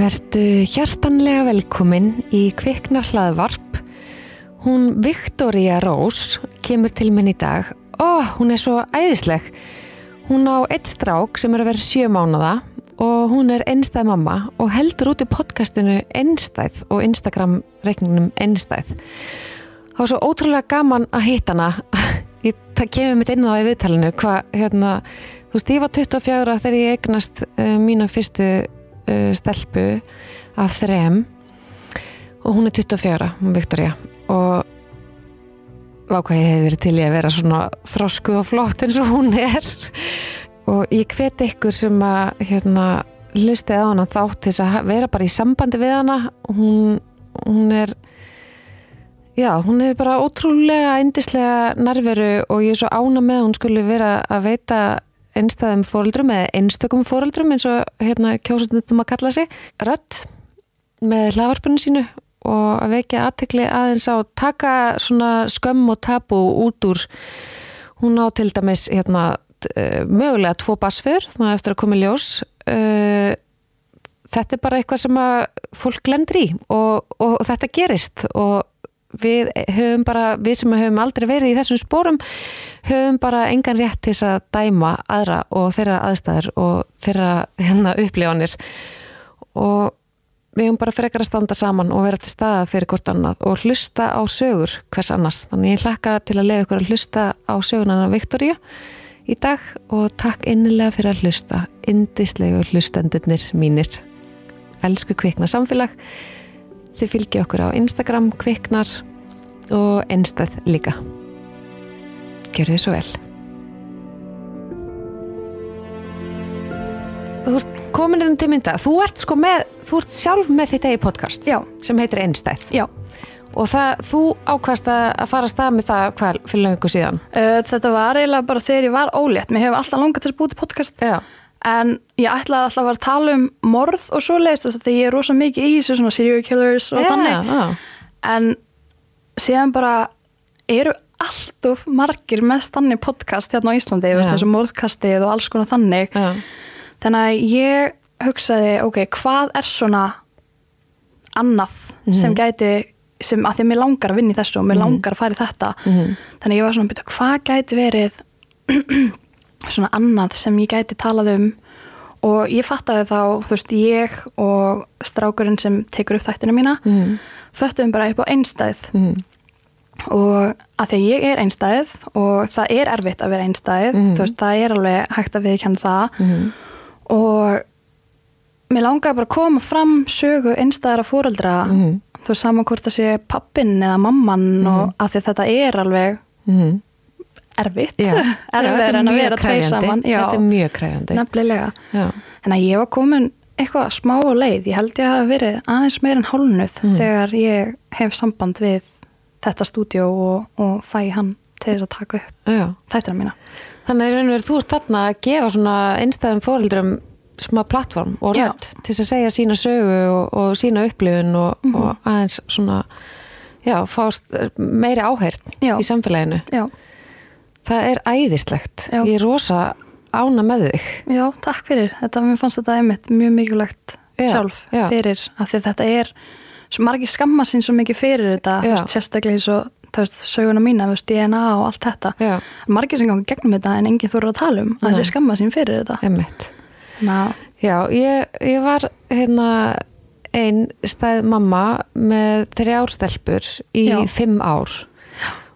Vertu hjartanlega velkomin í kvikna hlaðvarp. Hún Viktoria Rós kemur til minn í dag. Ó, hún er svo æðisleg. Hún á eitt strák sem er að vera sjö mánuða og hún er einstæð mamma og heldur út í podcastinu einstæð og Instagram reikningnum einstæð. Það var svo ótrúlega gaman að hitta hana. Ég, kemur mitt inn á það í viðtalinu. Hvað, hérna, þú veist, ég var 24 þegar ég eignast uh, mína fyrstu uh, stelpu af þrem og hún er 24, hún Viktoria og vákvað ég hef verið til ég að vera svona þroskuð og flott eins og hún er. Og ég hveti ykkur sem að hérna hlustið á hana þátt til að vera bara í sambandi við hana. Hún, hún er já, hún er bara ótrúlega eindislega nærveru og ég er svo ána með að hún skulle vera að veita einstæðum fóröldrum eða einstökum fóröldrum eins og hérna kjósundum að kalla sig rött með hlaðvarpunum sínu og að vekja aðtekli aðeins á taka svona skömm og tabu út úr hún á til dæmis hérna mögulega tvo basfur þannig eftir að koma í ljós uh, þetta er bara eitthvað sem að fólk glendur í og, og, og þetta gerist og við höfum bara, við sem höfum aldrei verið í þessum spórum höfum bara engan rétt til þess að dæma aðra og þeirra aðstæður og þeirra hérna upplifanir og við höfum bara frekar að standa saman og vera til staða fyrir hvort annað og hlusta á sögur hvers annars. Þannig ég hlakka til að lefa ykkur að hlusta á sögurnana Viktoríu í dag og takk innilega fyrir að hlusta indislegu hlustendurnir mínir. Elsku kvikna samfélag þið fylgja okkur á Instagram kviknar og einstað líka. Gjör þið svo vel. Þú ert komin inn til mynda, þú ert sko með, þú ert sjálf með þitt eigi podcast Já. sem heitir Einstæð Já, og það, þú ákvæmst að fara að stað með það hvað fyrir lengur síðan. þetta var eiginlega bara þegar ég var ólétt. Mér hefur alltaf langað til að búið podcast Já, en ég ætlaði alltaf að tala um morð og svo leiðist að ég er rosa mikið í þessu svona serial killers og Já, þannig. já. En síðan bara eru alltof margir með stanni podcast hérna á Íslandi, veist, Já. eins og alls konar þannig. Já, Þannig að ég hugsaði, ok, hvað er svona annað Mhm. sem gæti, sem að því að mér langar að vinna í þessu og mér langar að fara í þetta. Mhm. Þannig að ég var svona að byrja, hvað gæti verið svona annað sem ég gæti talað um og ég fattaði þá, þú veist, ég og strákurinn sem tekur upp þættina mína, Mhm. föttuðum bara upp á einstæð Mhm. Og að því að ég er einstæð og það er erfitt að vera einstæð, Mhm. þú veist, það er alveg hægt að viðkjanna það Mhm. og mér langaði bara að koma fram sögu einstæðara fóreldra Mhm. þú veist saman hvort það sé pappin eða mamman og að því að þetta er alveg Mhm. erfitt erfitt er en að vera krefjandi. saman já, Þetta er mjög krefjandi. nefnilega en að ég var komin eitthvað smá á leið ég held ég hafi verið aðeins meir en hálnuð Mhm. þegar ég hef samband við þetta stúdíó og, og fæ hann til þess að taka upp Já. þættina mína Þannig að þú ert þarna að gefa svona einstæðum fóreldrum smá plattform og rödd til þess að segja sína sögu og, og sína upplifun og, Mhm. og aðeins svona já, fást meiri áhært í samfélaginu. já, Það er æðislegt. Já. Ég er rosa ána með þig. já, takk fyrir þetta, mér fannst þetta einmitt mjög mikilvægt Já, sjálf já. fyrir að því þetta er margir skamma sín svo mikið fyrir þetta þú veist, sérstaklega eins og þú söguna mína, þú veist, DNA og allt þetta. Já, margir sem gangi gegnum þetta en enginn þurfa að tala um að Nei. þið skamma sín fyrir þetta. Já, ég, ég var hérna ein stæð mamma með þrjár stelpur í Já. fimm ár.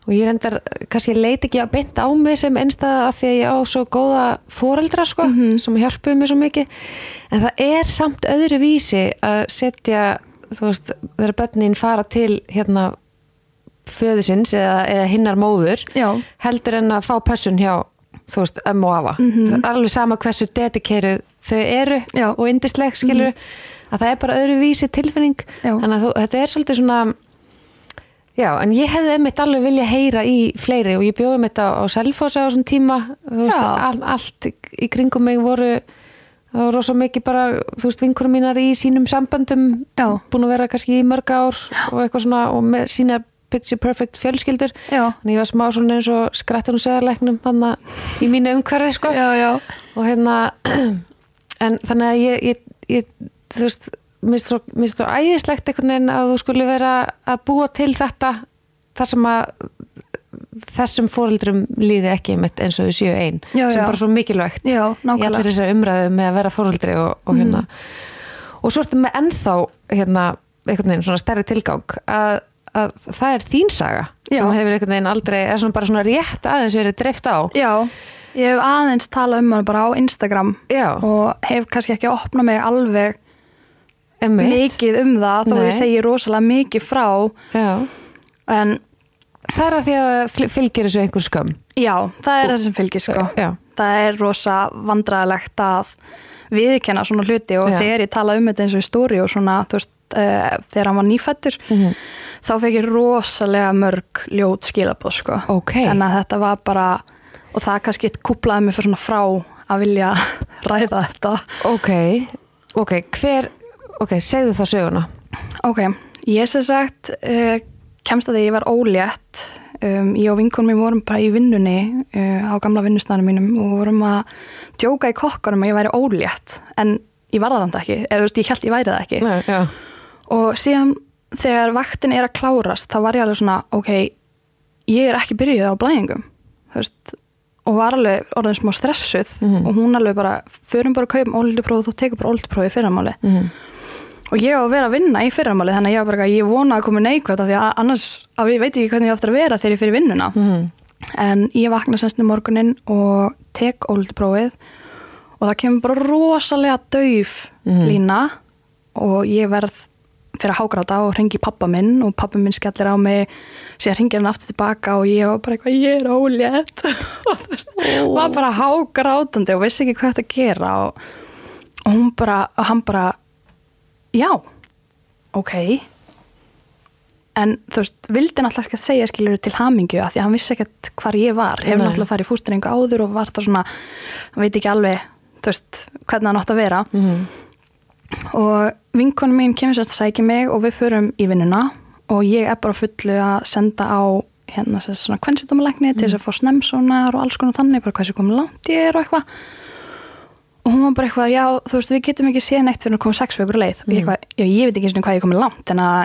Og ég reyndar, kannski ég leit ekki að beint á mig sem einstæða af því að ég á svo góða foreldra sko, sem hjálpuðu mig svo mikið. En það er samt öðru vísi að setja, þú veist þegar börnin fara til hérna föðusins eða, eða hinnar móður Já. heldur en að fá pössun hjá þú veist, ömmu og afa það er alveg sama hversu dedikerið þau eru Já. og indisleg skilur að það er bara öðru vísi tilfinning Já. þannig að þú, þetta er svolítið svona já, en ég hefði einmitt alveg vilja heyra í fleiri og ég bjóði mitt á, á Selfossi á þessum tíma þú veist, all, allt í kringum mig voru það voru rosa mikið bara, þú veist, vinkurum mínar í sínum samböndum Já. búin að vera kannski í mörg ár og eitthvað svona og með sína picture perfect fjölskyldur Já. þannig ég var smá svona eins og skrættan og söðarleiknum hann í mínu umhverfi sko já, já, og hérna en þannig að ég, ég, ég þú veist, minnst svo æðislegt einhvern veginn að þú skulle vera að búa til þetta þar sem að þessum fóreldrum líði ekki eins og þau séu einn sem bara svo mikilvægt Já, í allir þessari umræðu með að vera fóreldri og, og hérna. Og svo ertu með ennþá hérna, einhvern veginn svona stærri tilgang að, að það er þín saga Já. sem hefur einhvern veginn aldrei, eða svona bara svona rétt aðeins verið dreift á. Já, ég hef aðeins talað um hann bara á Instagram Já, og hef kannski ekki opnað mig alveg emmitt mikið um það þó Nei. ég segi rosalega mikið frá. Já, en það er að því að fylgir þessu einhver skömm já, það er það sem fylgir sko. Já, það er rosa vandræðilegt að viðkenna svona hluti og Já. þegar ég tala um þetta eins og í stóri og svona þú veist, uh, þegar hann var nýfættur Mhm. þá fekk ég rosalega mörg ljót skilabóð sko. ok en að þetta var bara og það kannski kúplaði mig fyrir svona frá að vilja ræða þetta Ok, ok, hver ok, segðu þá söguna Ok, ég sem sagt uh, kemst að því ég var ólétt um, ég og vinkunum mér vorum bara í vinnunni uh, á gamla vinnustæðanum mínum og vorum að djóka í kokkanum að ég væri ólétt en ég var það ekki, eða þú veist, ég held ég væri það ekki Nei, og síðan þegar vaktin er að klárast þá var ég alveg svona, ok ég er ekki byrjuð á blæðingum veist, og var alveg orðin smá stressuð Mhm. og hún alveg bara förum bara að kaupa ólítupróf og þú tekur bara ólítupróf í fyrramáli Mhm. Og ég á að vera að vinna í fyrramáli þannig að ég bara, ég vona að koma neikvægt af því að annars, að ég veit ekki hvernig ég eftir að vera þegar ég fyrir vinnuna Mhm. en ég vakna semst um morgunin og tek ólítuprófið og það kemur bara rosalega dauf Mhm. lína og ég verð fyrir að hágráta og ringi pappa minn og pappa minn skellir á mig síðan ringir hann aftur tilbaka og ég var bara eitthvað, ég er ólétt og þú veist, var bara hágrátandi og vissi ekki hvað þetta gera og, og bara, hann bara já, ok. En þú veist, vildi náttúrulega ekki að segja skilur til hamingju af því að hann vissi ekkert hvar ég var. Hefur náttúrulega farið í fústringu áður og var það svona, hann veit ekki alveg þú veist, hvernig hann átt að vera. Mhm. og vinkonum mín kemur sérst að sækja mig og við förum í vinnuna og ég er bara fullu að senda á hérna svona kvennsýtumalækni til þess að fá snemsonar og alls konar þannig bara hversu komið langt ég er og eitthvað og hún var bara eitthvað, já, þú veist, við getum ekki séð neitt fyrir að koma sex vekur leið. Og ég, eitthvað, já, ég veit ekki einu sinni hvað ég komið langt en að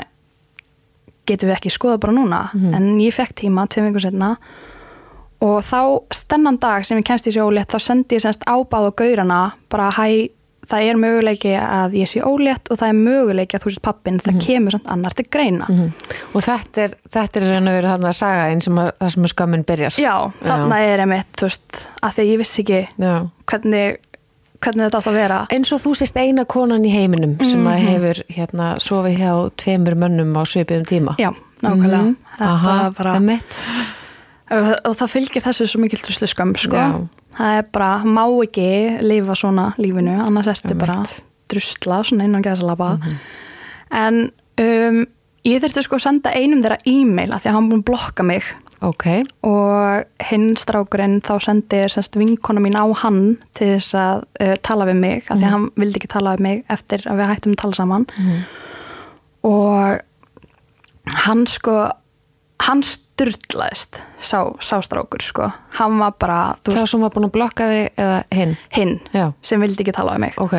getum við ekki skoða bara núna. En ég fekk tíma tveim vikur setna og þá stennan dag sem ég kemst í þessi ólétt þá sendi ég semst ábáð og gaurana bara hæ, það er möguleiki að ég sé ólétt og það er möguleiki að þú sést pappin, það kemur samt annar til greina. Mhm. og þetta er þetta er raun og verið hann að saga sem að, það sem skömmin byrjar. Já, þarna er einmitt, þú veist, að því ég vissi ekki Já. hvernig, hvernig þetta átt að vera eins og þú sést eina konan í heiminum sem að hefur hérna sofið hjá tveimur mönnum á svipiðum tíma Já, nákvæmlega Mhm. Þetta Aha, bara, einmitt. og, það fylgir þessu svo mikil truslu skömm sko. Það er bara, má ekki lifa svona lífinu, annars ertu bara drusla, svona innan gæðsalaba Mhm. en um, ég þurfti sko að senda einum þeirra e-mail af því að hann búin að blokka mig ok, og hinn strákurinn þá sendi semst vinkona mín á hann til þess að uh, tala við mig af því að hann vildi ekki tala við mig eftir að við hættum að tala saman. Og hann sko hann styrlaðist sá, sá strákur sko. Hann var bara, veist, sem var búin að blokka þig eða hinn? Hinn já, sem vildi ekki tala við mig. Ok,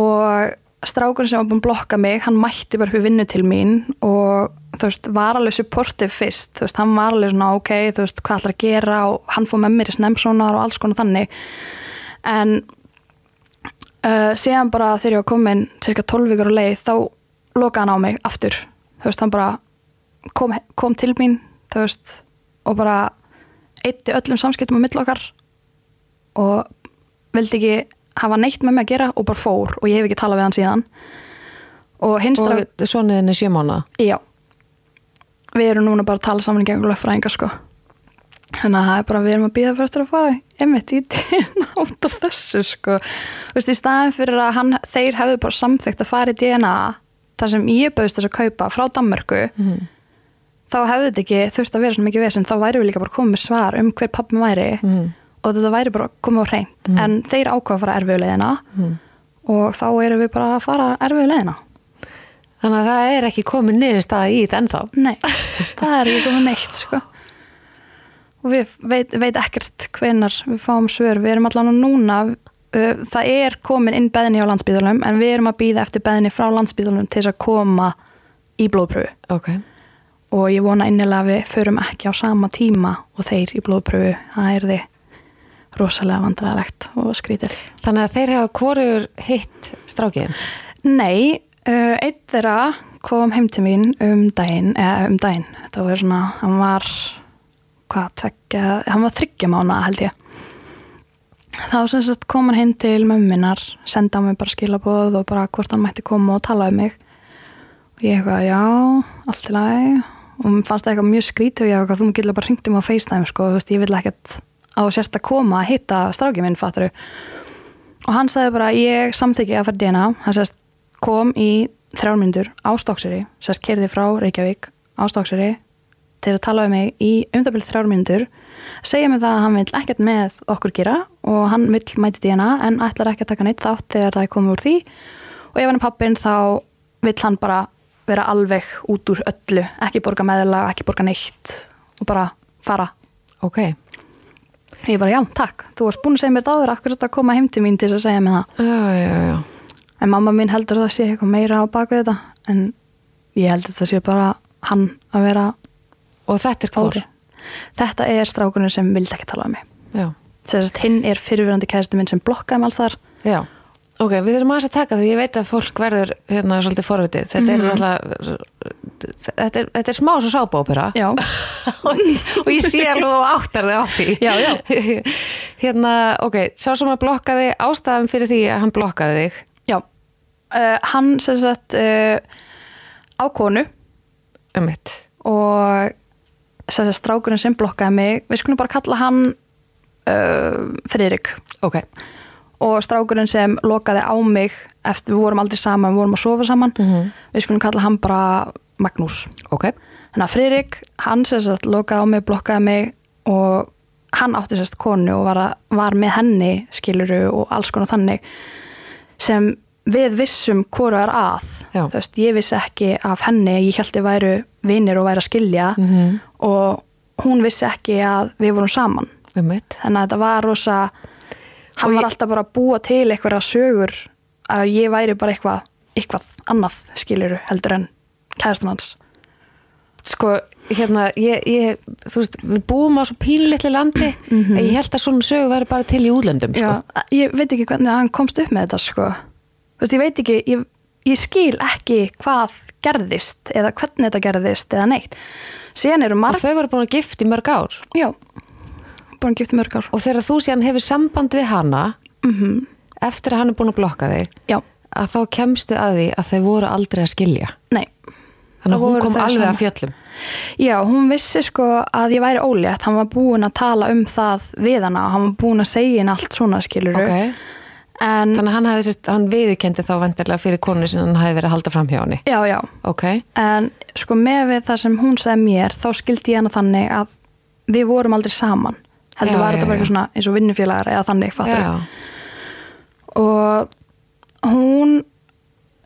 og strákurinn sem var búin að blokka mig hann mætti bara í vinnu til mín og þú veist, var alveg supportive fyrst, þú veist, hann var alveg svona ok, þú veist, hvað ætlar að gera og hann fór með mér í snemsonar og alls konar þannig. En uh, síðan bara þegar ég var komin cirka 12 vikur á leið, þá lokaði hann á mig aftur, þú veist, hann bara kom, kom til mín, þú veist og bara eitti öllum samskiptum á milli okkar og vildi ekki hafa neitt með mig að gera og bara fór og ég hef ekki talað við hann síðan. Og hins og svonuðin er sjömána já. Við erum núna bara að tala saman í gegnum löffræðinga sko. Þannig að það er bara við erum að býða fyrir eftir að fara einmitt í DNA út af þessu sko. Þú veist, í staðin fyrir að hann, þeir hefðu bara samþygt að fara í DNA þar sem ég bauðist þess að kaupa frá Danmörku Mhm. þá hefði þetta ekki þurft að vera svo mikið vesinn þá væri við líka bara komið svar um hver pappi væri. Mhm. Og þetta væri bara komið á hreint. En þeir ákvaða að fara erfiðulegina Mhm. og þá erum við bara að fara erfiðulegina þannig að það er ekki komið niðurstaða í þetta ennþá. Nei, það er ekki komið neitt sko. og við veit, veit ekkert hvenar við fáum svör, við erum allan núna uh, það er komin inn beðni á landsbyðalum en við erum að býða eftir beðni frá landsbyðalum til þess að koma í blóðpröfu ok, og ég vona innilega að við förum ekki á sama tíma og þeir í blóðpröfu það er þið rosalega vandræðalegt og skrítið þannig að þeir hafa hvorur hitt strákiðin Nei, uh, einn þeirra kom heim til mín um daginn eða um daginn, þetta var svona hann var, hvað, tveggja hann var þryggja mánu held ég. Þá sem sagt kom hann heim til mömminar, senda á mig bara skilaboð og bara hvort hann mætti koma og tala um mig. Og ég eitthvað, já allt í lagi. Og mér fannst það eitthvað mjög skrítið og ég eitthvað, þú getur bara hringt um á FaceTime sko, þú veist, ég vil ekkert á sérst að koma að hitta stráki minn, fattaru og hann sagði bara, ég samþykki að fara DNA hann sérst kom í þrjármyndur á Stokkseri, sérst kerði frá Reykjavík á Stokkseri til að tala um mig í umðabild þrjármyndur segja mig það að hann vil ekkert með okkur gera og hann vil mæti DNA en ætlar ekki að taka neitt þátt þegar það er komið úr því. Og ef hann er pappin þá vil hann bara vera alveg út úr öllu ekki borga meðla, ekki borga neitt og bara fara. Ok, ég bara já, takk, þú varst búin að segja mér þetta áður akkur þetta að koma heim til mín til þess að segja mér það já, já, já en mamma mín heldur að það sé eitthvað meira á baku þetta en ég held að það sé bara hann að vera og þetta er hvor Óri. Þetta er strákunum sem vildi ekki tala um mig. já, Þess að hinn er fyrirverandi kæristu minn sem blokkaði mig alls þar. já Ok, við þurfum aðeins að taka því ég veit að fólk verður hérna svolítið forvitið. Þetta er náttúrulega, þetta er, þetta er smá svo sábópera og ég sé alveg og áttar þig á því. Já, já. hérna, ok, sá sem að blokkaði, ástæðan fyrir því að hann blokkaði þig. já. Uh, hann sem sagt uh, á konu Um mitt. og sem sagt strákurinn sem blokkaði mig, við skulum bara kalla hann uh, Friðrik Ok, og strákurinn sem lokaði á mig eftir við vorum aldrei saman, við vorum að sofa saman Mhm. við skulum kalla hann bara Magnús ok, Þannig að Friðrik, hann sagt lokaði á mig, blokkaði mig og hann átti sérst konu og var, að, var með henni skiluru og alls konar þannig sem við vissum hvoru er að. Þú veist, ég vissi ekki af henni, ég held ég væru vinir og væri að skilja Mhm. og hún vissi ekki að við vorum saman. um mitt. Þannig að þetta var rosa, hann Og var ég- alltaf bara að búa til eitthvað sögur að ég væri bara eitthvað, eitthvað annað skiluru heldur en kæðastan hans. Sko, hérna, ég, ég, þú veist, við búum á svo pínlitli landi Mhm. að ég held að svona sögu væri bara til í útlöndum, sko. Já, ég veit ekki hvernig hann komst upp með þetta sko. Þú veist, ég veit ekki ég, ég skil ekki hvað gerðist eða hvernig þetta gerðist eða neitt eru Og marg þau voru búin að gift í mörg ár. já, búin að gifta mörg ár Og þegar þú síðan hefur samband við hana, mm eftir að hann er búin að blokka þig, já, að þá kemstu að því að þau voru aldrei að skilja. nei. Þannig að hún kom alveg að fjöllum. já, hún vissi sko að ég væri ólétt. Hann var búin að tala um það við hana og hann var búin að segja henni allt svona skiluru Ok, en þannig að hann, hefði, sérst, hann viðurkendi þá vendarlega fyrir konu sem hann hefði verið að halda fram hjá henni. já, já, Ok, en sko með við það sem hún sagði mér þá skildi ég hana þannig að við vorum aldrei saman. Heldur var þetta bara eitthvað svona eins og vinnufélagar eða þannig fattur já, og hún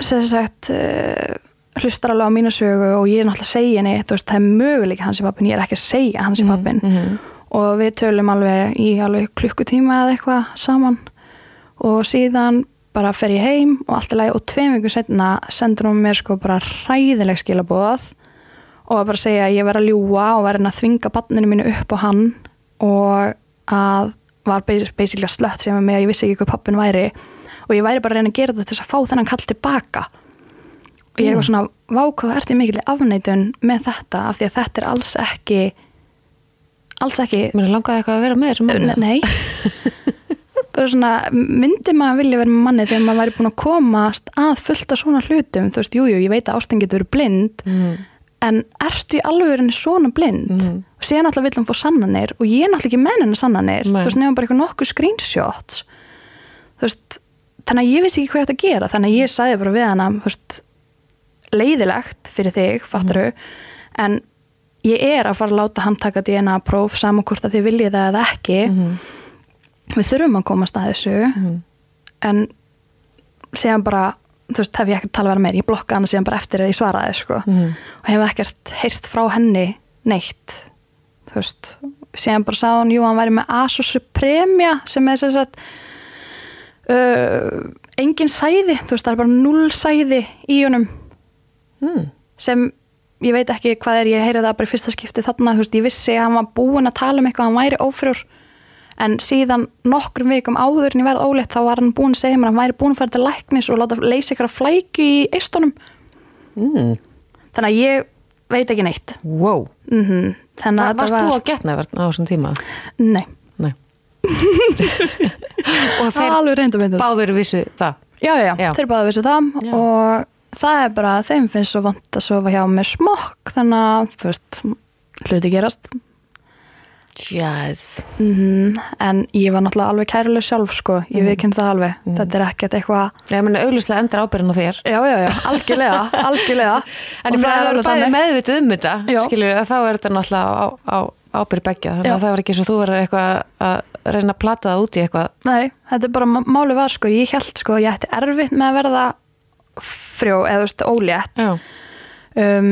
sem sagt uh, hlustar alveg á mínu sögu og ég er náttúrulega að segja henni þú veist það er möguleika hans í pappin ég er ekki að segja hans í pappin mhm. og við tölum alveg í alveg klukkutíma eða eitthvað saman. Og síðan bara fer ég heim og allt í lagi og tveim vikur setna sendur hún mér sko bara hræðileg skilabóð og að bara segja að ég verð að ljúa og verð að þvinga banninu mínu upp á hann og að var basically að slött sem ég vissi ekki hvað pappin væri og ég væri bara að reyna að gera þetta til þess að fá þennan kall tilbaka og ég var svona vákvað ert í mikil afneitun með þetta af því að þetta er alls ekki alls ekki mér langaði eitthvað að vera með þessum manni. Nei bara svona, myndi maður vilja vera með manni þegar maður væri búin að komast að fullta svona hlutum, þú veist, jújú, jú, ég veit að ástin getur verið blind, Mhm. en ertu í alveg svona blind Mhm. og síðan alltaf hann fá sannanir og ég er náttúrulega ekki menn henni sannanir, Nei. þú veist, nefnum bara eitthvað nokkuð screenshots þú veist, þannig að ég vissi ekki hvað ég ætti að gera, þannig að ég sagði bara við hana, veist leiðilegt fyrir þig, fattaru en ég er að fara að láta hann taka DNA próf saman hvort að þið viljið það eða ekki. Mhm. við þurfum að komast að þessu. Mhm. en síðan bara þú veist, hef ég ekkert tala vera meir, ég blokka hana síðan bara eftir að ég svaraði, sko. Mhm. og hef ekkert heyrt frá henni neitt þú veist, síðan bara sá hann, jú, hann væri með Asus Supremia sem er sem sagt uh, engin sæði, þú veist það er bara null sæði í honum. Mm. sem ég veit ekki hvað er, ég heyri það bara í fyrsta skipti þarna, þú veist, ég vissi að hann var búinn að tala um eitthvað, hann væri ófrjór. En síðan nokkrum vikum áður en ég verði óleitt, þá var hann búinn að segja mér að hann væri búinn að fara til læknis og láta leysa ykkur að flæki í eistunum. Mm. þannig að ég veit ekki neitt. Wow. Mm þannig að Varst þetta þú var á getnaverð á þessum tíma? Nei Og þeir báður vissu það. Já, já, já, þeir báðu vissu það Já. og það er bara, þeim finnst svo vant að sofa hjá með smokk þannig að, þú veist, hluti gerast. Jazz mm en ég var náttúrulega alveg kæruleg sjálf sko, ég mm. það alveg. Þetta er ekkert eitthvað, Ég meina auglustlega endur ábyrðin á þér. Já, já, já, algjörlega algjörlega. En Og ég meina það er að það eru alveg bæði þannig. meðvituð um þetta að þá er þetta náttúrulega á, á ábyrð begja þannig að það var ekki svo þú verður eitthvað að reyna að plata það út í eitthvað Nei, þetta er bara, máli var sko, ég held sko, ég ætti erfitt með að verða frjó eða þú veist, ólétt um,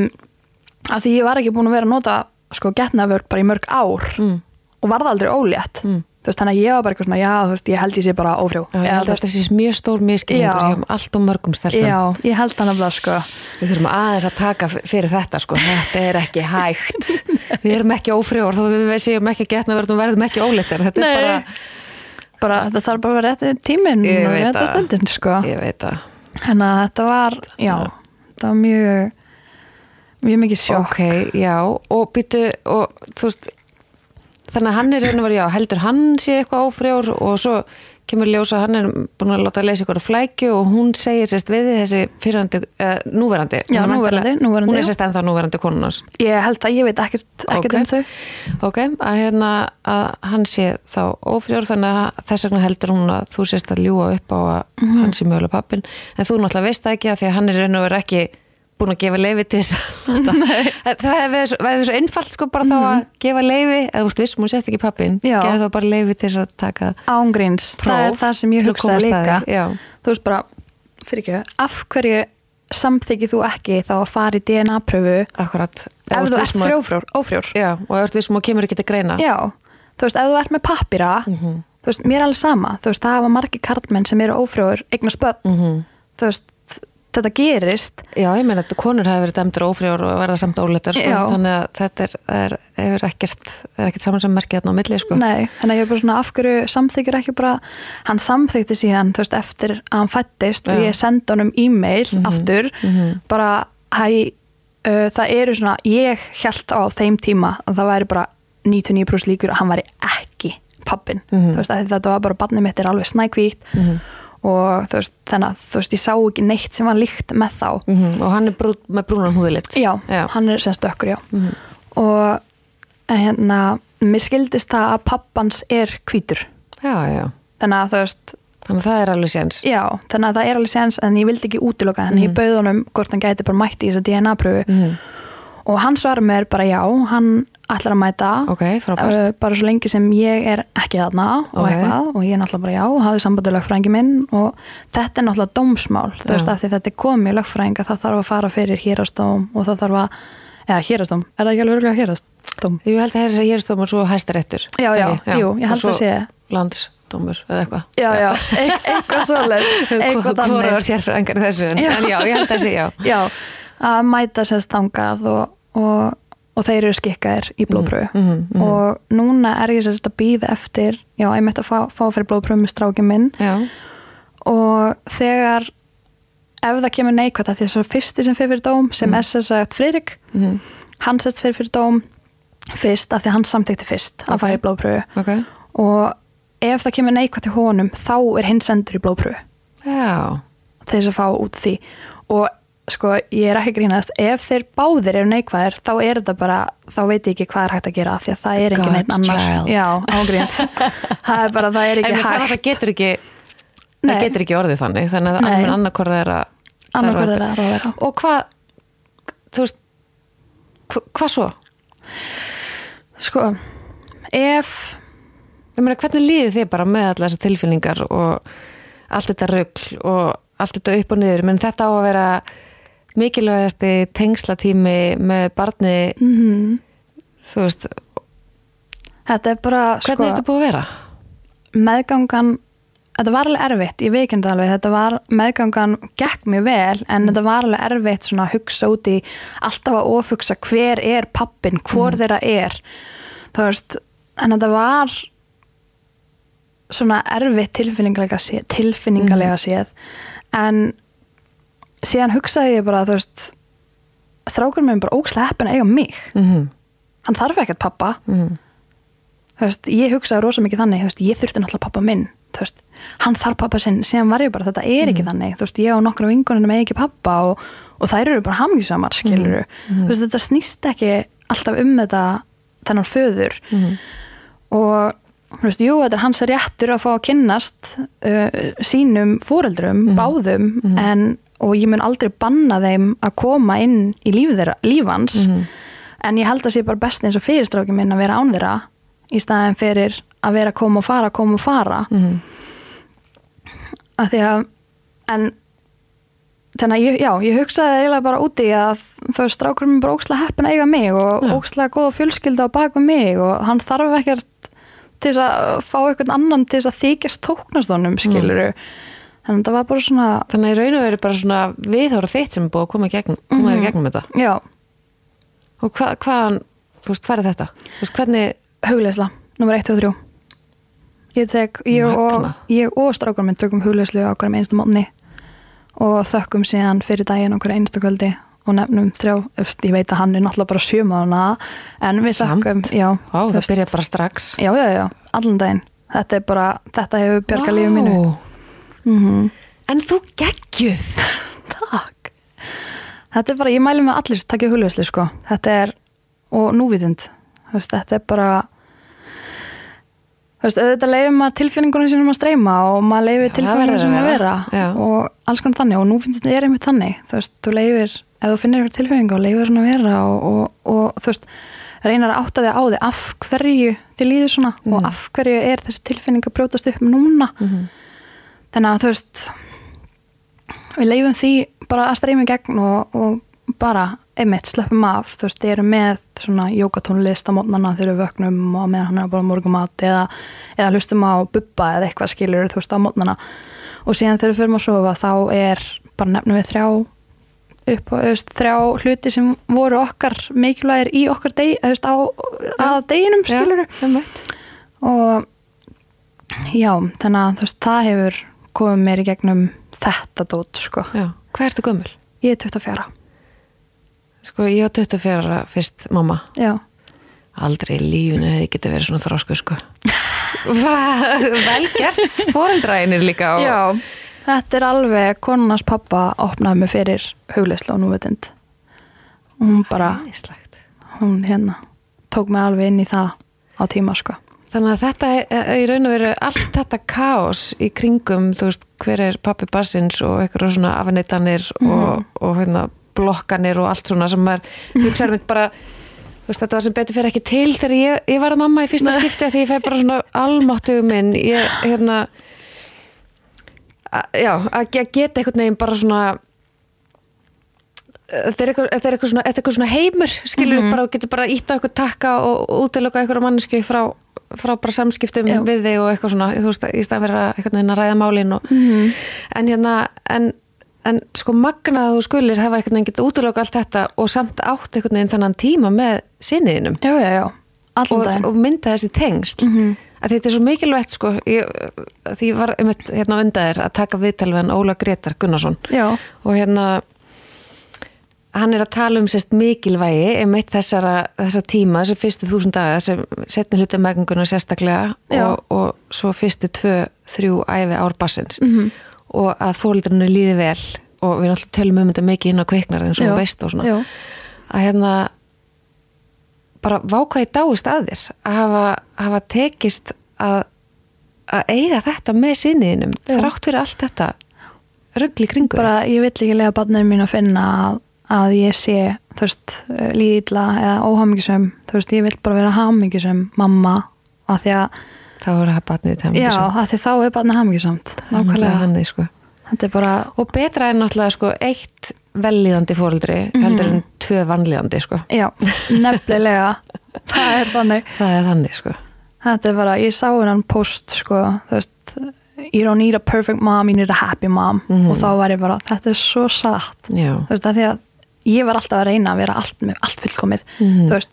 að því ég var ekki búin að vera að nota sko getnavörg bara í mörg ár mm. og varða aldrei ólétt Mm. Þú veist, þannig að ég var bara eitthvað svona, já, þú veist, ég held ég sé bara ófrjó. Já, ég held þú að þetta sé mjög stór miskilningur Já. hjá allt og mörgum stelpum. Já, ég held það nefnilega sko. Við þurfum aðeins að taka fyrir þetta sko. Þetta er ekki hægt. Við erum ekki ófrjór þó við séum ekki að getna verðum verðum ekki óleittar Þetta er Nei. bara, bara, þetta þarf bara að vera rétti tíminn og það. stundin sko. Ég veit að Þannig að þetta var, já, þetta var mjög mjög þannig að hann er raun og verið, já, heldur hann sé eitthvað ófrjór og svo kemur ljósa hann er búin að láta að leysa ykkur að flækju og hún segir sérst við þessi fyrrandi, uh, núverandi. Já, Hún er núverandi, núverandi, hún er sérst ennþá núverandi konunars Ég held að ég veit ekkert, ekkert Ok. um þau. Ok, að hérna að hann sé þá ófrjór þannig að þess vegna heldur hún að þú sést að ljúa upp á að Mhm. hann sé mögulega pappin en þú náttúrulega veist það ekki að því að hann er raun og verið ekki búin að gefa leifi til þess það hefði svo einfalt sko bara þá að gefa leifi eða þú veist hún sést ekki pappin Mhm. Gefa þá bara leifi til þess að taka ángríns, það er það sem ég að líka. þú veist bara, fyrir ekki af hverju samþykir þú ekki þá að fara í DNA-pröfu akkurat. Ef þú ert frjófrjór, ófrjór? Já, og ef þú kemur ekki til greina. Já, þú veist, ef þú ert með pappira Mhm. þú veist, mér er alveg sama. Þú veist, það hafa margir karlmenn sem eru ófrjóður eignast börn, Mhm. þú veist þetta gerist Já, ég meina að konur hafi verið dæmdur ófrjór og verða samt óleittar sko, þannig að þetta er, er, er ekkert, er ekkert saman sem merkið þarna á milli sko. Nei, en ég er bara svona af hverju samþykir ekki bara, hann samþykti síðan veist, eftir að hann fættist og Já. ég sendi honum e-mail aftur mhm. bara, hæ uh, það eru svona, ég held á þeim tíma að það væri bara 99% líkur að hann væri ekki pappin, Mhm. þú veist, að þetta var bara barnið mitt er alveg snækvítt Mhm. Og þú veist, þannig að þú veist, ég sá ekki neitt sem var líkt með þá. Mhm, og hann er brú, með brúnan húðilit já, Já. hann er sem stökkur, já. Mhm. og hérna mér skildist það að pappans er hvítur. Já, já, þannig að þú veist, þannig að það er alveg séns. já þannig að það er alveg séns en ég vildi ekki útiloka en ég bauð honum hvort hann gæti bara mætti í þessa DNA-pröfu Mhm. Og hann svarar mér bara já, hann ætlar að mæta. Ok, frábært. Uh, bara svo lengi sem ég er ekki þarna og Ok. eitthvað og ég er náttúrulega bara já og hafði sambandi lögfræðingi minn. Og þetta er náttúrulega dómsmál þú Já. veist af því þetta er komið lögfræðinga það þarf að fara fyrir hérastóm og það þarf að eða hérastóm, er það ekki alveg örgulega hérastóm? ég held að það er hérstómur og svo hæstaréttur. Já, já, Ekki? jú, ég held Og að sé landsdómur eða eitthvað. Já, já, e eitthvað svoleið eitthvað Í að mæta sérst þangað og, og, og þeir eru skikkaðir í blóðpröfu mhm, mhm. og núna er ég sérst að býða eftir já, ég mitt að fá, fá fyrir blóðpröfu með strákið minn. Já, og þegar ef það kemur neikvægt að því að svo fyrsti sem fyrir fyrir dóm sem Mm. er sérst sagt Friðrik mhm, hann sérst fyrir fyrir dóm fyrst af því að hann samtykti fyrst að Ok. fara í blóðpröfu ok. Og ef það kemur neikvægt til honum þá er hinn sendur í blóðpröfu þess að fá út því. Og sko ég er ekki grínast. Ef þeir báðir eru neikvæðir þá er þetta bara, þá veit ég ekki hvað er hægt að gera af því að það er einn God's annar já, það er bara, það er en ekki það, það hægt. getur ekki Nei. það getur ekki orðið þannig þannig að Nei. annarkorð er að annarkvörð það er að ráða og hvað þú veist hva- hvað svo? sko, ef Ég meina, hvernig líður þið bara með allar þessar tilfinningar og allt þetta rugl og allt þetta upp og niður? Menn þetta á að vera mikilvægasti tengslatími með barni mm, þú veist, þetta er bara hvernig sko, er þetta búið að vera? meðgangan þetta var alveg erfitt, ég veikindi alveg þetta var, meðgangan gekk mjög vel en þetta var alveg erfitt svona að hugsa út í alltaf að ofugsa hver er pappin, hvor þeirra er þú veist, en þetta var svona erfitt tilfinningalega séð, tilfinningalega séð en síðan hugsaði ég bara, þú veist strákur mér bara ógslega heppin að eiga mig. Mhm. hann þarf ekkert pappa. Mhm. þú veist, ég hugsaði rosa mikið þannig þú veist, ég þurfti náttúrulega pappa minn þú veist, hann þarf pappa sinn, síðan var ég bara þetta er ekki þannig, þú veist, ég og nokkra vingunum með ekki pappa og, og þær eru bara hamingjusamar skiluru, þú veist, þetta snýst ekki alltaf um þetta þennan föður. Og þú veist, jú, þetta er hans réttur að fá að kynnast uh, sínum fóreldrum, báðum en, og ég mun aldrei banna þeim að koma inn í þeirra, lífans en ég held að sé bara best eins og fyrirstráki minn að vera án þeirra í staðin fyrir að vera að koma og fara, koma og fara. Mhm. að því að en þannig að ég, já, ég hugsaði eiginlega bara úti að þau strákur minn bara ókslega heppin að eiga mig og Já. ókslega góða fjölskylda á bak við mig og hann þarf ekkert til að fá einhvern annan til að þykjast tóknast honum skiluru þannig að það var bara svona Þannig að í raun og veru bara svona viðhóra þitt sem er búið að koma, gegn, koma þér í gegnum þetta. Já, og hva, hvaðan, þú veist, hvað er þetta? Þú veist, hvernig, hugleisla, nummer 1 og 3 ég tek, ég og, Magna. ég og strákur minn tökum hugleislu á hverjum einstu mótni og þökkum síðan fyrir daginn okkur einstu kvöldi og nefnum þrjá, eftir, ég veit að hann er náttúrulega bara sjömaðuna en við Samt? þökkum já, þú það veist, byrja bara strax. Já, já, já, allan daginn. Þetta bara, þetta hefur bjarga lífið mínu Mm En þú geggjuð. Takk. Þetta er bara, ég mæli með allir takkja hugleislu sko, þetta er og núvitund, þetta er bara auðvitað leifir maður tilfinningunum sínum að streyma og maður leifir tilfinningunum sínum að vera. Já. og alls konar þannig. Og nú finnst þetta er einmitt þannig. Þú veist, þú leifir, ef þú finnir eitthvað tilfinningu og leifir svona að vera og, og, og þú veist, reynar að átta þig á þig af hverju þið líður svona Mhm. og af hverju er þessi tilfinning að brjótast upp núna. Mhm. Þannig að þú veist við leifum því bara að streyma í gegn og, og bara einmitt slöppum af, þú veist, þið eru með svona jókatónlist á mótnana þegar við vöknum og meðan hann er bara morgumat eða, eða hlustum á bubba eða eitthvað skilur þú veist á mótnana og síðan þegar við förum að sofa þá er bara nefnum við þrjá upp þú veist, þrjá hluti sem voru okkar mikilvægir í okkar deg, veist, á að deginum skilur um og já, þannig að þú veist, það hefur komið mér í gegnum þetta dót, sko. Hvað ertu gömul? Ég er 24. Sko, ég var 24 ára fyrst mamma Já. Aldrei í lífinu hefði getið verið svona þrosku, sko Vel gert fóreldræðinir líka og... Já, þetta er alveg konunars pappa opnaði mig fyrir hugleyslu og núvitund. Og hún bara, hún hérna, tók mig alveg inn í það á tíma, sko. Þannig að þetta er í raun og veru allt þetta kaos í kringum, þú veist, hver er pappi bassins og eitthvað svona afneitanir og, og hérna, blokkanir og allt svona sem maður hugsaður mynd bara veist, þetta var sem betur fyrir ekki til þegar ég, ég var að mamma í fyrsta skipti því ég fæ bara svona almáttugu minn. Ég, hérna að, já, að ge- geta einhvern veginn bara svona þetta er eitthvað, þetta er eitthvað, svona, svona heimur skilur mm bara og getur bara ítt á eitthvað takka og útiloka eitthvað manneski frá, frá bara samskiptum Já. við þig og eitthvað svona þú veist, í staðan fyrir að, að ræða málin og, en hérna en, en sko magna að þú skulir hafa einhvern veginn getið útiloka allt þetta og samt átt einhvern veginn þannan tíma með sinniðinum og, og mynda þessi tengst að þetta er svo mikilvægt sko ég, því ég var einmitt hérna á undaðir að taka viðtal við hann Óla Gretar Gunnarsson. Já, og hérna hann er að tala um sérst mikilvægi einmitt þessara, þessara tíma þessi fyrstu þúsund daga, þessi setni hluti megunguna sérstaklega og, og svo fyrstu tvö, þrjú æfi árbassins Mhm. -hmm. og að fóldurinn líði vel og við náttúrulega tölum um þetta mikið inn á og Já. þú veist og svona já, að hérna bara vákvæði dáist að þér að hafa, hafa tekist að, að eiga þetta með sinniðinum þrátt fyrir allt þetta ruggli kringu bara ég vill ekki lega barnið mín að finna að, að ég sé, þú veist, líðla eða óhamingisum, þú veist, ég vill bara vera hamingisum mamma af því að, þá er það batnið til já, af því þá er barnið hamingisamt, nákvæmlega, sko. þetta er bara, og betra er náttúrulega sko, eitt vellíðandi fóreldri heldur en tvö vanlíðandi sko. já, nefnilega, það er þannig. það er þannig sko. Þetta er bara, ég sá hennan post sko, þú veist, you don't need a perfect mom, you need a happy mom Mhm. og þá var ég bara, þetta er svo satt Já. þú veist, að því að ég var alltaf að reyna að vera allt, allt fullkomið Mhm. þú veist,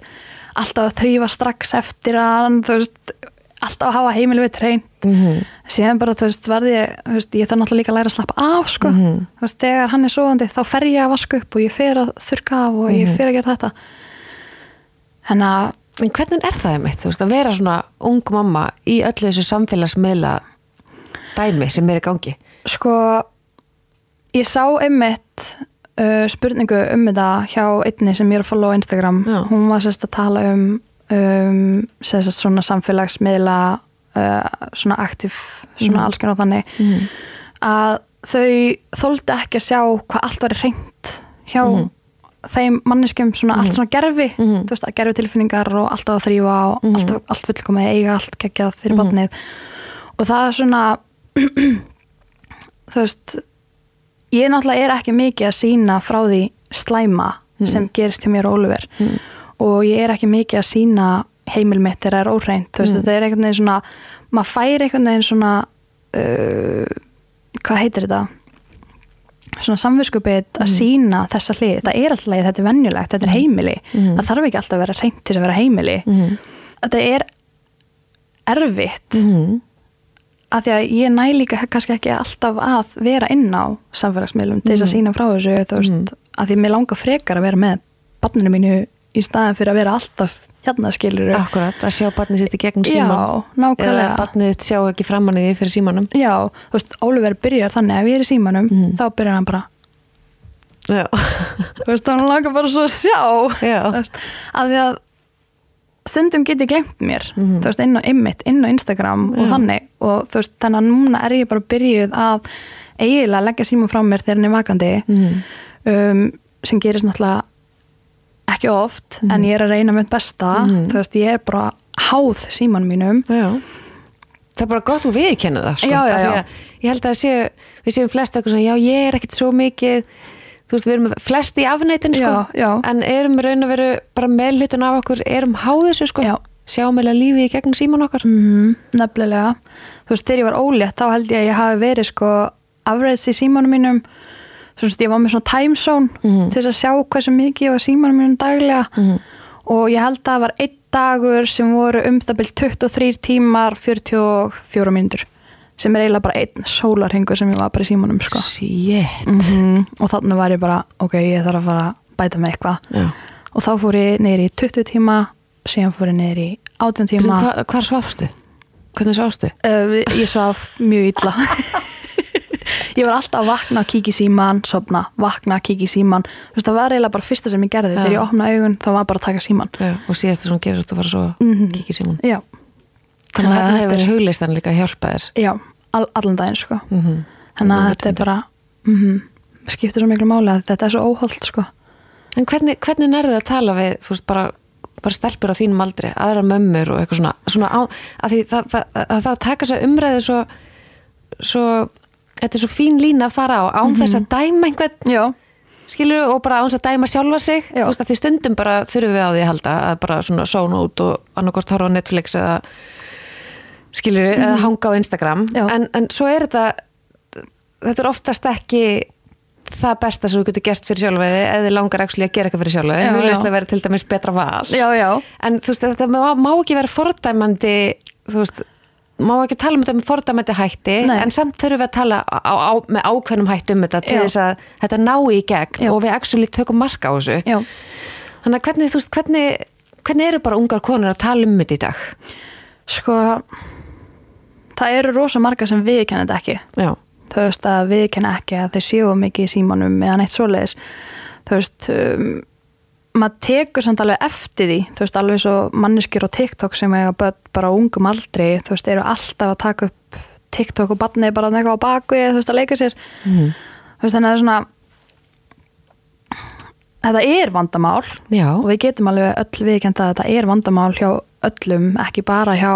alltaf að þrýfa strax eftir hann, þú veist alltaf að hafa heimili við treyn Mhm. síðan bara, þú veist, verði ég veist, ég þarf náttúrulega líka að læra að slappa af sko. Mhm. þú veist, þegar hann er sofandi þá fer ég að vaska upp og ég fer að þurka af og ég Mhm. fer að gera þetta en að En hvernig er það einmitt, þú veist, að vera svona ung mamma í öllu þessu samfélagsmiðla dæmi sem er í gangi? sko ég sá einmitt uh, spurningu um þetta hjá einni sem ég er að follow á Instagram Já. hún var sérst að tala um, um sérst svona samfélagsmiðla uh, svona aktiv svona Mhm. alls konar þannig Mm. að þau þóldi ekki að sjá hvað allt var reynd hjá Mhm. þeim manneskjum svona allt svona gerfi Mhm. þú veist að gerfi tilfinningar og alltaf að þrýfa og Mhm. allt, allt fullkomið eiga allt geggjað fyrir Mhm. barnið og það er svona þú veist ég náttúrulega er ekki mikið að sína frá því slæma Mhm. sem gerist hjá mér og Oliver Mhm. og ég er ekki mikið að sína heimil mitt þegar það er óhreint þú veist Mhm. þetta er einhvern veginn svona maður fær einhvern veginn svona uh, hvað heitir þetta svona samviskupið að Mhm. sína þessa hlið, það er alltaf þetta er venjulegt, þetta er heimili Mhm. það þarf ekki alltaf að vera hreint til að vera heimili þetta er erfitt. Að því að ég næ líka kannski ekki alltaf að vera inn á samfélagsmiðlum til þess að Mhm. sína frá þessu veist, Mhm. að því mér langar frekar að vera með barninu mínu í staðin fyrir að vera alltaf hérna skilur Akkurat, að sjá barnið sitt í gegnum já, síman nákvæmlega eða barnið sjá ekki framann í því fyrir símanum já, þú veist, Oliver byrjar þannig ef ég er í símanum, Mhm. þá byrjar hann bara Já, þú veist, hann langar bara svo að sjá já. Að að stundum get ég glemt mér Mhm. þú veist, inn á Immit, inn á Instagram og Já. þannig og þú veist, þannig að núna er ég bara byrjuð að eiginlega leggja síma frá mér þegar hann er vakandi Mhm. um, sem gerist náttúrulega ekki oft Mhm. en ég er að reyna mitt besta Mhm. þú veist, ég er bara háð símanum mínum Já. Það er bara gott þú viðkenna það sko. Já, já, já. að Ég held að sé, við séum flest eitthvað svona, já ég er ekkit svo mikið þú veist við erum flest í afneitin sko, Já, já. en erum raun að veru bara meðlutun af okkur, erum háð þessu sko Já. sjáum eða lífið í gegnum síman okkar mm, nefnilega þú veist, þegar ég var ólétt þá held ég að ég hafi verið sko afræðs í símanum mínum þú veist, ég var með svona time zone Mhm. til þess að sjá hversu mikið ég var símanum mínum daglega Mhm. og ég held að það var einn dagur sem voru um það byrj 23 tímar 44 mínútur sem er eiginlega bara einn sólarhingur sem ég var bara í símanum sko. Mm og þannig var ég bara ok, ég þarf að fara að bæta með eitthvað Já. og þá fór ég niður í 20 tíma síðan fór ég niður í 18 Byrju, tíma hva, Hvar svafstu? Hvernig svafstu? Uh, ég svaf mjög illa ég var alltaf að vakna að kíkja í síman sopna, vakna að kíkja í síman Þú veist, það var eiginlega bara fyrsta sem ég gerði Já. þegar ég opna augun, þá var bara að taka síman Já. Og síðast það sem gerir þetta að fara svo Mhm. kíkja í síman já, Þannig að þetta hefur huglistan líka að hjálpa þér já all, allan daginn sko. Mm -hmm. þannig að þetta er bara mm skiptir svo miklu máli að þetta er svo óholt sko. En hvernig, hvernig nærðu að tala við, þú veist, bara, bara stelpur á þínum aldri, aðra mömmur og eitthvað svona, svona á, að því það, það, það, það þarf að taka sér umræðu svo, svo, þetta er svo fín lína að fara á, án þess að dæma einhvern, já, skilur og bara án þess að dæma sjálfa sig, Já. þú veist, að því stundum bara þurfum við á því að halda að bara svona sóna út og annarkort horfa á Netflix eða, skilur, eða hanga á Instagram, en, en svo er þetta, þetta er oftast ekki það besta sem þú getur gert fyrir sjálfaði eða þið langar actually að gera eitthvað fyrir sjálfaði Já, hugleist já. að vera til dæmis betra val. Já, já. En þú veist þetta má, má ekki vera fordæmandi þú veist má ekki tala um þetta með fordæmandi hætti Nei. en samt þurfum við að tala á, á, með ákveðnum hætti um þetta til Já. þess að þetta nái í gegn Já. og við actually tökum marka á þessu. Já, þannig að hvernig, þú veist, hvernig, hvernig eru bara ungar konur að tala um þetta í dag? Sko það eru rosa marga sem viðkenna þetta ekki. Já, þú veist að viðkenna ekki að þeir séu mikið í símanum eða neitt svoleiðis. Þú veist um, maður tekur samt alveg eftir því. Þú veist alveg svo manneskjur á TikTok sem börn bara ungum aldri þú veist eru alltaf að taka upp TikTok og barnið bara eitthvað á bakvið þú veist að leika sér. Mhm. þú veist þannig að það er svona þetta er vandamál. Já. og við getum alveg öll viðkenda að þetta er vandamál hjá öllum ekki bara hjá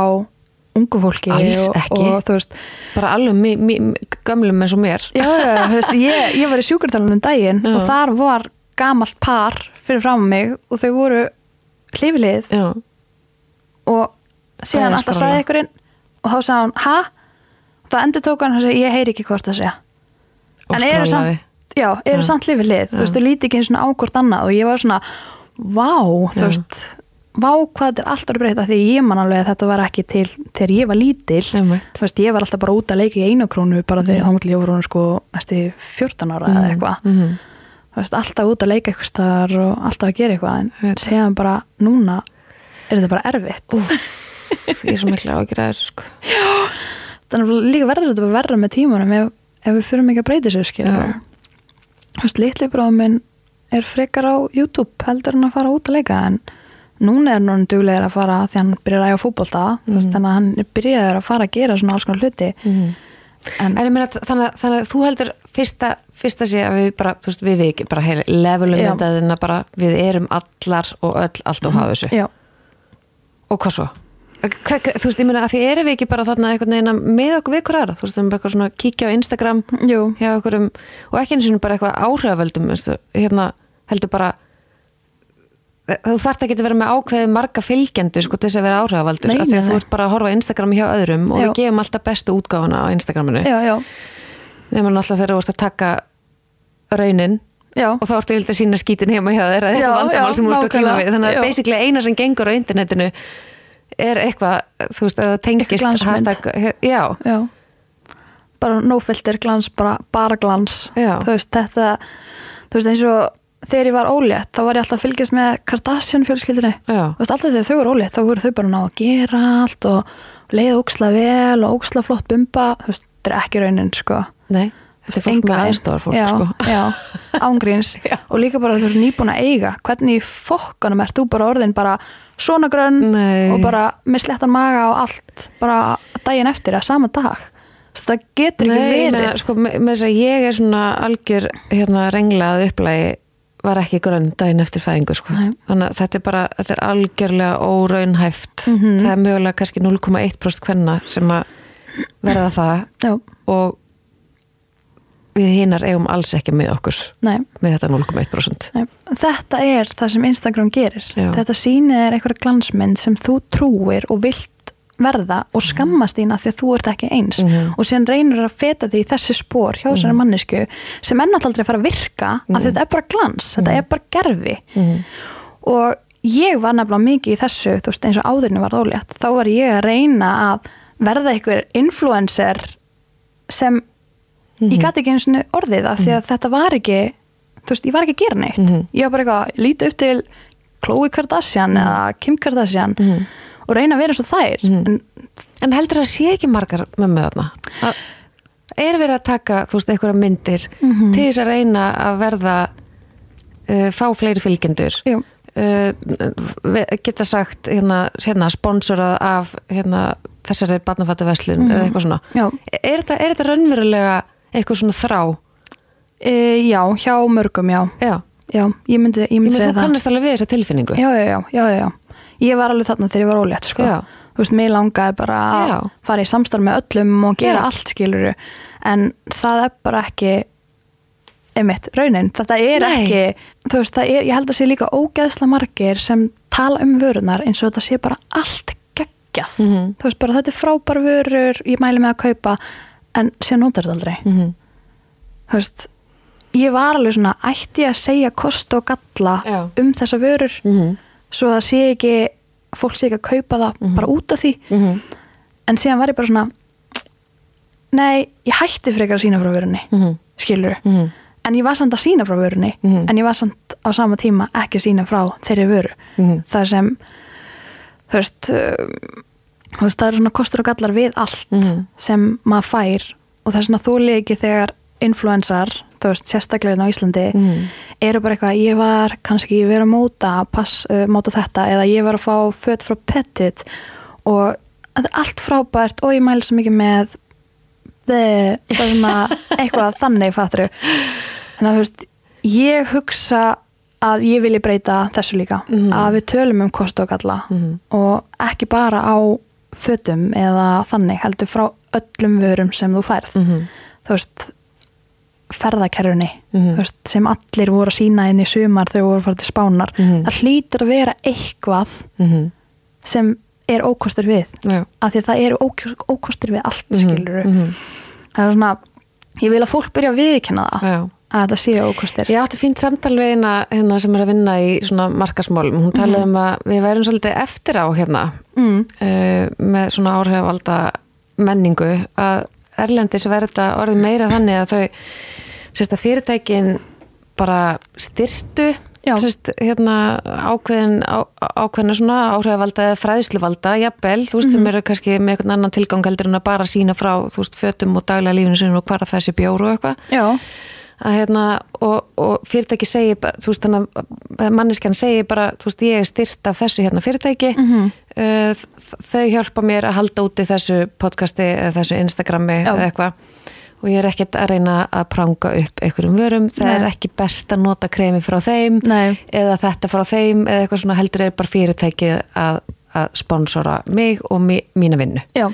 ungu fólki og, og þú veist bara alveg gömlum eins og mér. Já, veist, ég, ég var í sjúkartalunum daginn Já. og þar var gamalt par fyrir fram mig og þau voru hlifilið og síðan alltaf sagði einhverinn og þá sagði hann, ha? það endur tók hann að segja, ég heyri ekki hvort það segja Og en eru samt, já, eru Já. samt lifið lið þú veist, þau líti ekki eins og ákvort annað og ég var svona, vá, þú veist vá hvað þetta er alltaf breyta því ég man alveg að þetta var ekki til þegar ég var lítil. Veist, ég var alltaf bara út að leika í einu krónu bara þegar þá mútið ég voru hún sko næstu 14 ára eða eitthvað. Mhm. þú veist, alltaf út að leika eitthvað staðar og alltaf að gera eitthvað en Veit. séðan bara núna er þetta bara erfitt. Ég er svo mikla ágjur að þessu sko. Þannig að líka verður þetta bara verra með tímanum ef, ef við fyrir mikið að breyta þessu skilur Já. þú veist, litli bráðum minn er frekar á YouTube heldur en að fara út að leika en núna er hann duglegur að fara því hann byrjar að æfa fótbolta mm. þannig að hann byrjaður að fara að gera svona alls konar hluti. En, En ég meina, þannig, að- þannig að þú heldur fyrsta, fyrsta sé að við bara, þú veist, við við ekki bara heyri levelum þetta þannig að bara við erum allar og öll allt og hafa þessu. já, Og hvað svo? Hva, þú veist, ég meina, að því erum við ekki bara þarna einhvern veginn að með okkur við hver aðra, þú veist, við erum bara svona að kíkja á Instagram um, og ekki eins og bara eitthvað áhrifavöldum, hérna heldur bara þú þarft ekki að vera með ákveðið marga fylgjendur sko til þess að vera áhrifavaldur. Af því að þú ert bara að horfa Instagram hjá öðrum og Já. við gefum alltaf bestu útgáfuna á Instagraminu. Já, nema náttúrulega þegar þú ert að taka raunin já. og þá ertu vilt að sína skítin heima hjá eða Já, eitthvað vandamál sem þú ert að klíma við. Þannig að Já. basically eina sem gengur á internetinu er eitthvað, þú veist, að það tengist hashtag, já, já. Bara nófiltir glans, bara, bara glans. Þú veist, þetta þú veist, eins og þegar ég var ólétt þá var ég alltaf að fylgjast með Kardashian veist, alltaf þegar þau voru ólétt þá voru þau bara ná að gera allt og leiða óksla vel og óksla flott bumba. Þetta er ekki raunin, sko. Nei þetta er fólk Enga með aðstofar fólk, já, sko. já, ángríns og líka bara þú ert nýbúin að eiga. Hvernig fokkanum ert þú bara orðin bara svona grönn Nei. og bara með slettan maga og allt bara daginn eftir að sama dag? Það getur ekki Nei, ég verið. meina, sko, með með ég er svona algjör hérna renglað upplægi var ekki grönn daginn eftir fæðingu sko. Þannig að þetta er bara, þetta er algjörlega óraunhæft. Mhm. það er mögulega kannski 0,1% hvenna sem að verða það. Já, og við hinnar eigum alls ekki með okkur nei, með þetta 0,1% nei. Þetta er það sem Instagram gerir. Já. þetta sýnir er eitthvað glansmynd sem þú trúir og vilt verða og skammast þín að því að þú ert ekki eins. Mhm. og síðan reynir að feta því þessi spór hjá þessari mannesku sem er náttúrulega aldrei að fara að virka að þetta er bara glans, þetta er bara gerfi Mhm. og ég var nefnilega mikið í þessu, þú veist eins og áðurinn var ólétt, þá var ég að reyna að verða einhver influencer sem ég gæti ekki eins og orðið af því að þetta var ekki þú veist, ég var ekki að gera neitt. Mhm. ég var bara eitthvað, lítið upp til Khloe Kardashian eða Kim Kardashian. Og reyna að vera svo þær. En En heldur það sé ekki margar mömmu þarna? Að- Er verið að taka, þú veist, einhverja myndir Mhm. til þess að reyna að verða uh, fá fleiri fylgjendur? Uh, geta sagt hérna, hérna sponsorað af hérna, þessari barnafattuverslun eða eitthvað svona. Er þetta, er þetta raunverulega eitthvað svona þrá? e, já, hjá mörgum, já. Já, já, ég myndi, ég ég myndi með segja þú kannast alveg við þessa tilfinningu. Já, já, já, já, já, já ég var alveg þarna þegar ég var ólétt sko. Þú veist, mér langaði bara að Já. fara í samstarf með öllum og gera Já. allt skiluru en það er bara ekki einmitt, raunin, þetta er Nei. ekki þú veist, það er, ég held að sé líka ógeðsla margir sem tala um vörunar eins og þetta sé bara allt geggjað Mhm. þú veist, bara þetta er frábær vörur ég mæli með að kaupa en sé notar þetta aldrei Mhm. þú veist, ég var alveg svona ætti ég að segja kost og galla Já. um þessa vörur Mhm. Svo að sé ekki fólk sé ekki að kaupa það bara út af því Mhm. en síðan var ég bara svona nei, ég hætti frekar að sína frá vörunni Mhm. skilur Mhm. en ég var samt að sína frá vörunni Mhm. en ég var samt á sama tíma ekki að sína frá þeirri vöru Mhm. það sem þú veist, uh, þú veist það eru svona kostur og gallar við allt sem maður fær og það er svona þúli ekki þegar influensar, þú veist, sérstaklega hérna á Íslandi Mhm. eru bara eitthvað, ég var kannski, ég verið að móta pass, uh, móta þetta, eða ég var að fá fött frá Petit og þetta er allt frábært og ég mæli svo mikið með the, svona eitthvað þannig fatturu þannig að þú veist, ég hugsa að ég vilji breyta þessu líka Mhm. að við tölum um kost og galla Mhm. og ekki bara á fötum eða þannig heldur frá öllum vörum sem þú færð Mhm. þú veist ferðakerfunni Mhm. þú veist, sem allir voru að sína inn í sumar þegar voru fara til spánar Mhm. það hlýtur að vera eitthvað Mhm. sem er ókostur við já, af því að það eru ók- ókostur við allt Mhm, skilur mhm, það er svona, ég vil að fólk byrja að viðkynna það já. að þetta séu ókostur Ég átti fínt samtal við eina hérna, sem er að vinna í svona markasmálum. Hún talaði um að við værum svolítið eftir á hérna mm. uh, með svona áhrifalda menningu að Erlendis þetta orðið meira þannig að þau sérst að fyrirtækin bara styrtu sérst hérna ákveðin á, ákveðina svona áhrifavalda eða fræðsluvalda, jafnvel, þú veist sem eru kannski með einhvern annan tilgang heldur en að bara sína frá þú veist fötum og daglega lífinu sinni og hvar að þessi bjóru og eitthvað að hérna og, og fyrirtæki segir bara, þú veist þannig að manneskjan segir bara, þú veist ég er styrt af þessu hérna fyrirtæki Mhm. uh, þau hjálpa mér að halda úti þessu podcasti eða þessu Instagrami Já. eða eitthvað og ég er ekkert að reyna að pranga upp einhverjum vörum, það Nei. er ekki best að nota kremi frá þeim nei, eða þetta frá þeim eða eitthvað svona heldur er bara fyrirtæki að, að sponsora mig og mi, mína vinnu já,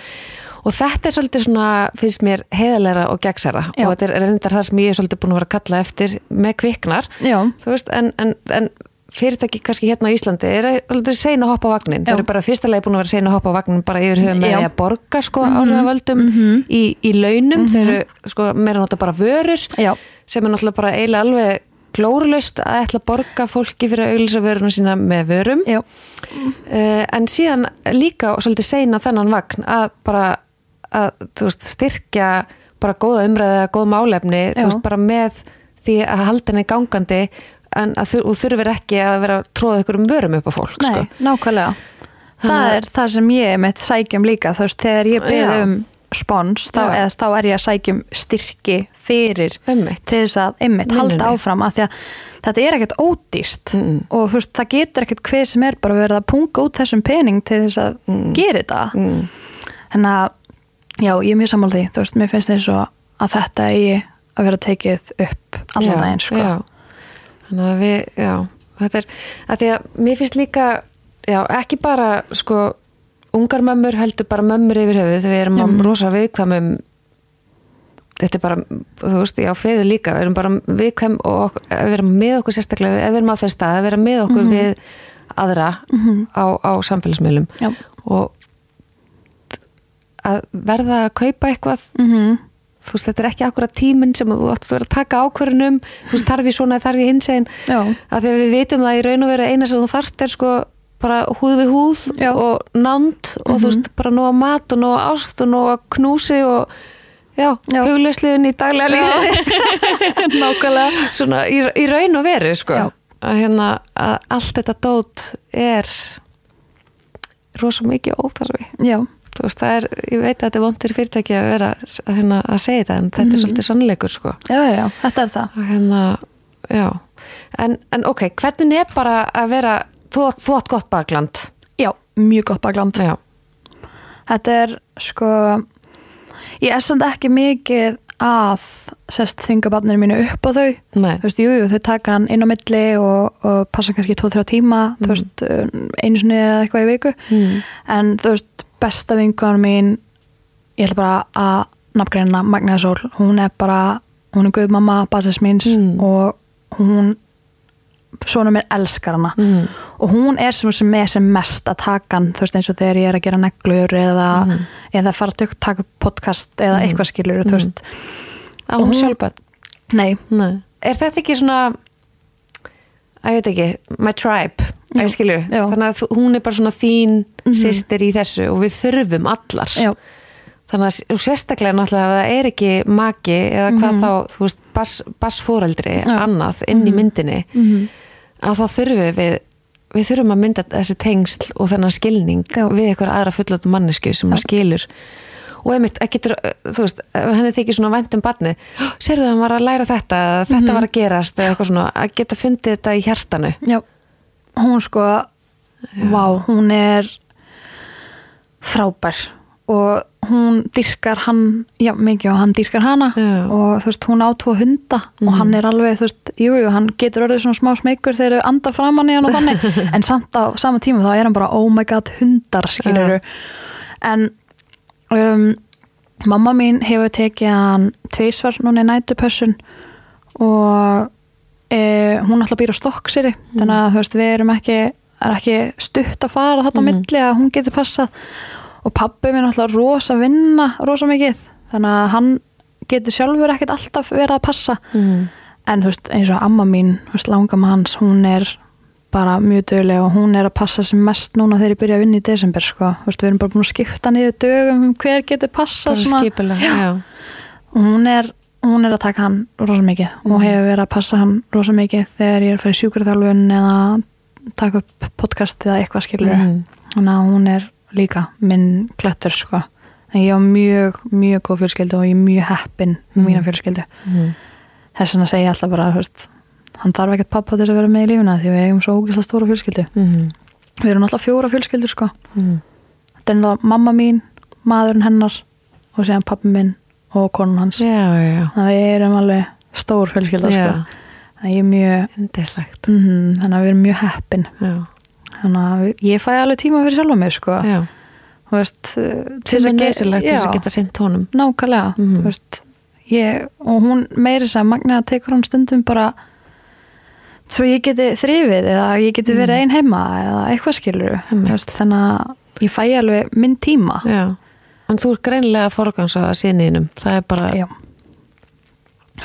og þetta er svolítið svona, finnst mér heiðalega og gegnsæra og þetta er reyndar það sem ég er svolítið búin að vera að kalla eftir með kviknar. Já, þú veist, en, en, en fyrirtæki kannski hérna á Íslandi er svolítið sein að hoppa á vagnin, Já. það eru bara fyrsta leið búin að vera sein að hoppa á vagnin bara yfir höfum með að borga sko mm áhrifavöldum í, í launum, þeir eru sko meira nota bara vörur já, sem er náttúrulega bara eiginlega alveg glórulaust að ætla að borga fólki fyrir að auglýsa vöruna sína með vörum. Uh, en síðan líka svolítið seina þennan vagn að bara að, veist, styrkja bara góða umræða, góð málefni veist, bara með því að halda henni gangandi en að þú, þurfir ekki að vera að tróða ykkur um vörum upp á fólk nei, sko. nákvæmlega það Þannig að- er það sem ég mitt sækjum líka þú veist, þegar ég byrð um spons þá, eða, þá er ég að sækjum styrki fyrir Einmitt. til þess að einmitt halda áfram því að þetta er ekkert ódýrt Mm. og þú veist, það getur ekkert hver sem er bara verið að punga út þessum pening til þess að gera þetta mm. þannig að já, ég er mjög sammála því, þú veist, mér finnst eins og að þetta eigi að vera tekið upp allan daginn, sko. já. þannig að við, já þetta er, að því að mér finnst líka já, ekki bara sko ungar mömmur heldur bara mömmur yfir höfuð. Þegar við erum mm. rosa viðkvæmum þetta er bara, þú veist, já, feður líka. Við erum bara viðkvæm og að vera með okkur sérstaklega, við erum á þess stað að vera með okkur við aðra á, á samfélagsmiðlum. Og að verða að kaupa eitthvað. Mm þú veist, þetta er ekki akkurat tíminn sem þú átt að vera að taka ákvörunum þú veist, þarf ég svona, þarf ég hins einn Já. að því að við vitum að í raun og veru eina sem þú þarft er sko bara húð við húð Já. og nánd og þú veist, bara nóga mat og nóga ást og nóga knúsi og já, Já. hugleysluðin í daglega lífið nákvæmlega. Svona í, í raun og veru sko Já. að hérna, að allt þetta dót er rosa mikið óþarfi. Já, veist, það er, ég veit að þetta er vondur fyrirtæki að vera hérna, að segja þetta en þetta Mhm. er svolítið sannleikur sko. Já, já, þetta er það. Hérna, en, en ok, hvernig er bara að vera þú, þú átt gott bakland? Já, mjög gott bakland. Já, þetta er sko ég er samt ekki mikið að sest þingabarninu mínu upp á þau. Veist, jú, þau taka hann inn á milli og, og passa kannski 2-3 tíma þú veist, einu sinni eða eitthvað í viku. Mm. en þú veist, besta vinkan mín ég ætla bara að nafngreina Magnaði Sól, hún er bara hún er guðmamma basis míns Mm. og hún svona mér elskar hana Mm. og hún er sem, sem er sem mest að taka hann þú veist eins og þegar ég er að gera neglur eða, Mhm. eða fara að taka podcast eða eitthvað skilur þú veist á hún hún- sjálfbæð nei, nei. er þetta ekki svona að ég veit ekki, my tribe Að Já. þannig að hún er bara svona þín Mhm. systir í þessu og við þurfum allar já, þannig að sérstaklega náttúrulega ef það er ekki maki eða hvað þá, þú veist, Mhm. Já. annað inn í myndinni Mhm. að þá þurfum við við þurfum að mynda þessi tengsl og þennan skilning Já. við eitthvað aðra fullötu mannesku sem maður skilur og einmitt, að getur, þú veist, henni þykir svona vænt um barni, sérðu það hann var að læra þetta þetta var að gerast eða eitthvað svona að geta fundið þetta í hjartanu já hún sko, vá, hún er frábær. Og hún dyrkar hann já, mikið og hann dyrkar hana. Já. og þú veist, hún á tvo hunda og hann er alveg, þú veist, jú, jú, hann getur orðið svona smá smeykur þegar þau anda framann í hann og þannig, en samt á sama tíma þá er hann bara, oh my god, hundar skilur en um, mamma mín hefur tekið hann tvísvar núna í nætupössun og e, hún alltaf býr á stokksýri þannig að þú veist, við erum ekki er ekki stutt að fara þetta á Mhm. milli að hún getur passað. Og pabbi minn alltaf rosa vinna rosa mikið, þannig að hann getur sjálfur ekkert alltaf verið að passa. Mm. en þú veist eins og amma mín, veist langam hans hún er bara mjög döguleg og hún er að passa sem mest núna þegar ég byrja að vinna í desember sko, veist við erum bara búin að skipta niður dögum um hver getur passað og hún er, hún er að taka hann rosa mikið og Mhm. hefur verið að passa hann rosa mikið þegar ég er að fara í sjúkurþjálfun eða taka upp podcast eða eitthvað skilur Mhm. þannig að hún er líka minn klættur sko en ég á mjög, mjög góð fjölskyldu og ég er mjög heppin Mhm. mína fjölskyldu Mhm. þess vegna segja alltaf bara veist, hann þarf ekkert pappa til að vera með í lífuna því við eigum svo ógeðslega stóra fjölskyldu Mhm. við erum alltaf fjóra fjölskyldur sko Mhm. þetta er náttúrulega mamma mín, maðurinn hennar og séðan pappi minn og konun hans. Þannig að við erum alveg stór fjölskylda sko. þannig að ég er mjög mm, þannig að við erum mjög heppin. Já, þannig að ég fæ alveg tíma fyrir sjálfa mig sko. veist, uh, til er að ge- nöðsilegt til að geta sint honum. Nákvæmlega Mhm. þú veist, ég, og hún meiri sem Magna tekur hún stundum bara svo ég geti þrifið eða ég geti verið ein heima eða eitthvað skilur þannig að ég fæ alveg minn tíma. Já. En þú er greinilega forgansa að síniðinum það er bara Já.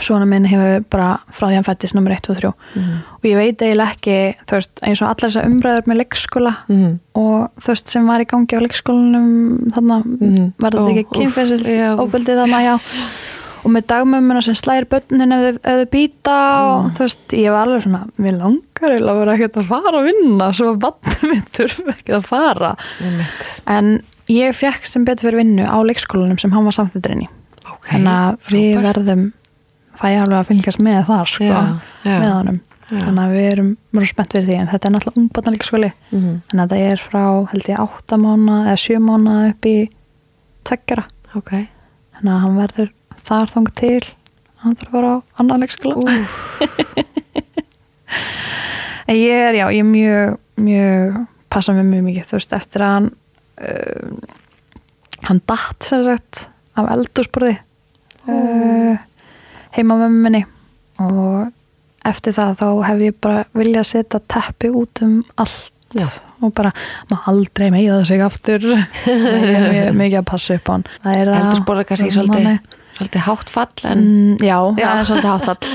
Svona minn hefur bara frá því hann fættist nummer 1 og 3 Mhm. og ég veit eiginlega ekki þú veist, eins og allar þessar umræður með leikskóla Mhm. og þú veist sem var í gangi á leikskólanum þannig Mhm. var þetta ekki já. óbildið þannig já og með dagmömmuna sem slæðir börnin ef þau, ef þau býta og þú veist, ég var alveg svona mér langar eiginlega að vera ekkert að fara að vinna svo vatnum minn þurfi ekki að fara en ég fekk sem betur fyrir vinnu á leikskólanum sem hann var samþýtturinn í ok, þannig að við frábært. verðum fæ ég alveg að fylgjast með þar sko, Já, já. með honum Já. þannig að við erum mjög spennt fyrir því en þetta er náttúrulega ungbarnalíkskóli Mhm. þannig að þetta er frá held ég átta mánu eða sjö mánu upp í tveggjara ok þannig að hann verður þar þang til hann þarf að fara á annan leikskóla en ég er já, ég er mjög mjög, passa mig mjög mikið þú veist, eftir að hann uh, hann datt sem sagt af eldúsborði uh, heima með minni. Og eftir það þá hef ég bara viljað setja teppi út um allt Já. og bara, maður aldrei meiða sig aftur. Mikið að passa upp á hann. Eldursporða kannski svolítið, svolítið hátt fall en Mm, já, Já. það er svolítið háttfall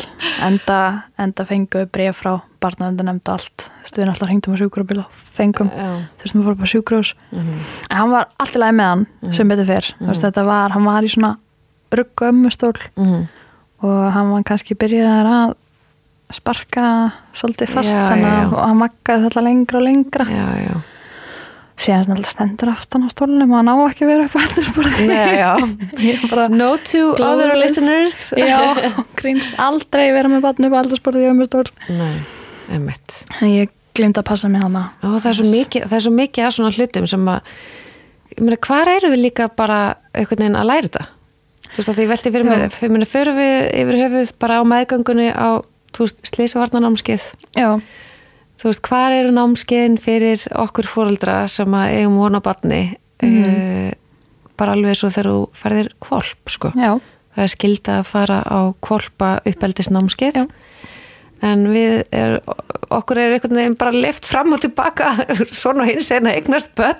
enda, enda við bref frá barnavendur nefnd allt við náttúrulega hringdum á sjúkrabíl og fengum þessum við fórum bara sjúkrós mhm. en hann var allt í lagi með hann sem betur fyrr mm. veist, þetta var, hann var í svona ruggu ömmustól Mhm. og hann var kannski byrjaðar að sparka svolítið fast Já, að já. og hann makkaði þetta lengra og lengra já, já síðan stendur aftan á stólunum og hann á ekki að vera upp á bara no to other listeners. Já, gríns. Aldrei vera með barn upp á aldarsporði í ömmustól nei, einmitt. En ég glemt að passa mig hana og það er mikið, það er svo mikið að svona hlutum sem að meina, hvar eru við líka bara einhvern veginn að læra þetta? Þú veist að því ég velti fyrir mér fyrir við yfir höfuð bara á meðgöngunni á, slísavarnanámskeið já, þú veist, hvar eru námskeiðin fyrir okkur fóreldra sem að eigum vona barni? Mm bara alveg svo þegar þú ferðir kvolp, sko. Já, það er skilda að fara á kvolpa uppeldisnámskeið. Já. en við er, okkur er einhvern veginn bara lift fram og tilbaka svona hins einn að eignast börn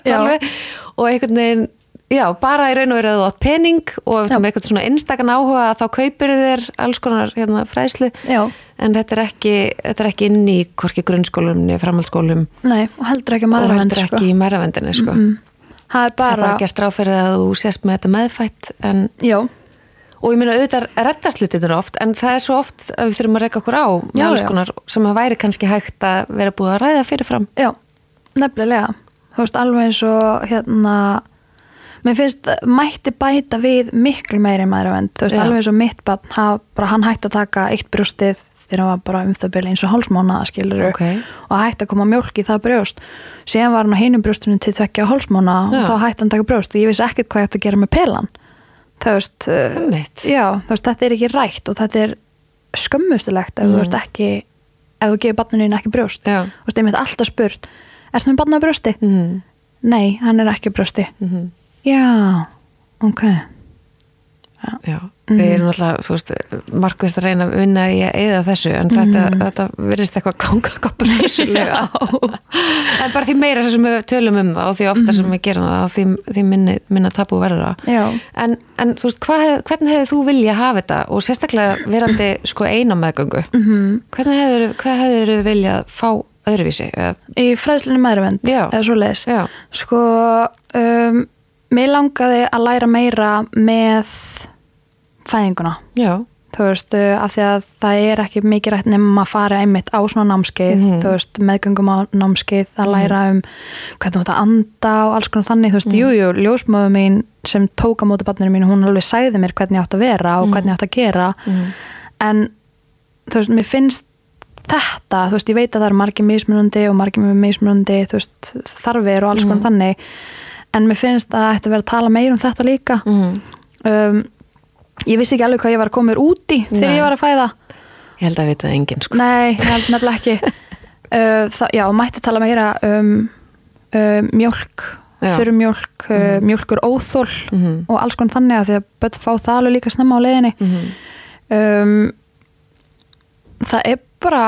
og einhvern veginn já, bara í raun og veru að þú átt pening og Já. með einhvern svona einstakann áhuga að þá kaupir þér alls konar hérna, fræðslu já, en þetta er ekki, þetta er ekki inn í hvorki grunnskólum niður framhaldsskólum nei og heldur ekki ekki í mæravendinni sko. mm. er það er bara, bara gert ráð fyrir að þú sést með þetta meðfætt en já, og ég meina auðvitað reddast hlutinir oft en það er svo oft að við þurfum að reyka okkur á með Já, alls já. konar sem að væri kannski hægt að vera búið að ræða fyrirfram já, nefnilega þú veist alveg eins og hérna mér finnst mætti bæta við miklu meiri maður en þú veist Já. alveg eins og mitt barn haf, bara hann hætti að taka eitt brjóstið þegar hann var bara um það byrja eins og hálsmána skilur Ok. og hætti að koma mjólk í það brjóst síðan var hann á hinum brjóstunum til tvekja hálsmána Já. og þá hætti hann að taka brjóst og ég vissi ekkert hvað ég ætti að gera með pelan þú veist, Einmitt. já, þú veist þetta er ekki rætt og þetta er skömmustulegt ef Mm. þú ert ekki ef þú gefur barninu ekki brjóst Já. þú veist, ég mitt alltaf spurt er það með barninu brjósti? mm Nei, hann er ekki brjósti -hmm. Já, ok. Já, við erum alltaf, þú veist, markvist að reyna að vinna í að eða þessu en þetta, þetta virðist eitthvað ganga komprmissulega á. En bara því meira sem við tölum um það og því ofta sem við gerum það og því, því minni, minna tapu verður það. Já. en, en þú veist, hef- hvernig hefur þú vilja hafa þetta? Og sérstaklega verandi sko eina meðgöngu. -hmm. hvernig hefur, hvað hefur viljað fá öðruvísi? Í fræðslunni maðurvend, Já. eða svo leiðis. Já, Sko, um, mér langaði að læra meira með fæðinguna. já, Þú veist, uh, af því að það er ekki mikið rætt nema að fara einmitt á svona námskeið, Mhm. þú veist, meðgöngum á námskeið, að læra um hvernig þú ert að anda og alls konar þannig, þú veist, Mhm. jú, jú, ljósmöðu mín sem tók á móti barninu mín, hún alveg sæði mér hvernig ég átt að vera og Mhm. hvernig ég átt að gera, en þú veist, mér finnst þetta, þú veist, ég veit að það eru margir mismunandi og margir mismunandi, þú veist, þarfir og alls konar þannig, en mér finnst að það ætti að vera að tala meir um þetta líka. mm. Um, ég vissi ekki alveg hvað ég var að koma mér út í þegar ég var að fæða. ég held að vita það enginn sko Nei, ég held nefnilega ekki. Uh, það, já, mætti tala meira um uh, mjölk, þurrmjölk, uh, mjölkur óþól Mhm. og alls konar þannig að því að börn fá það alveg líka snemma á leiðinni. Mhm. um, það er bara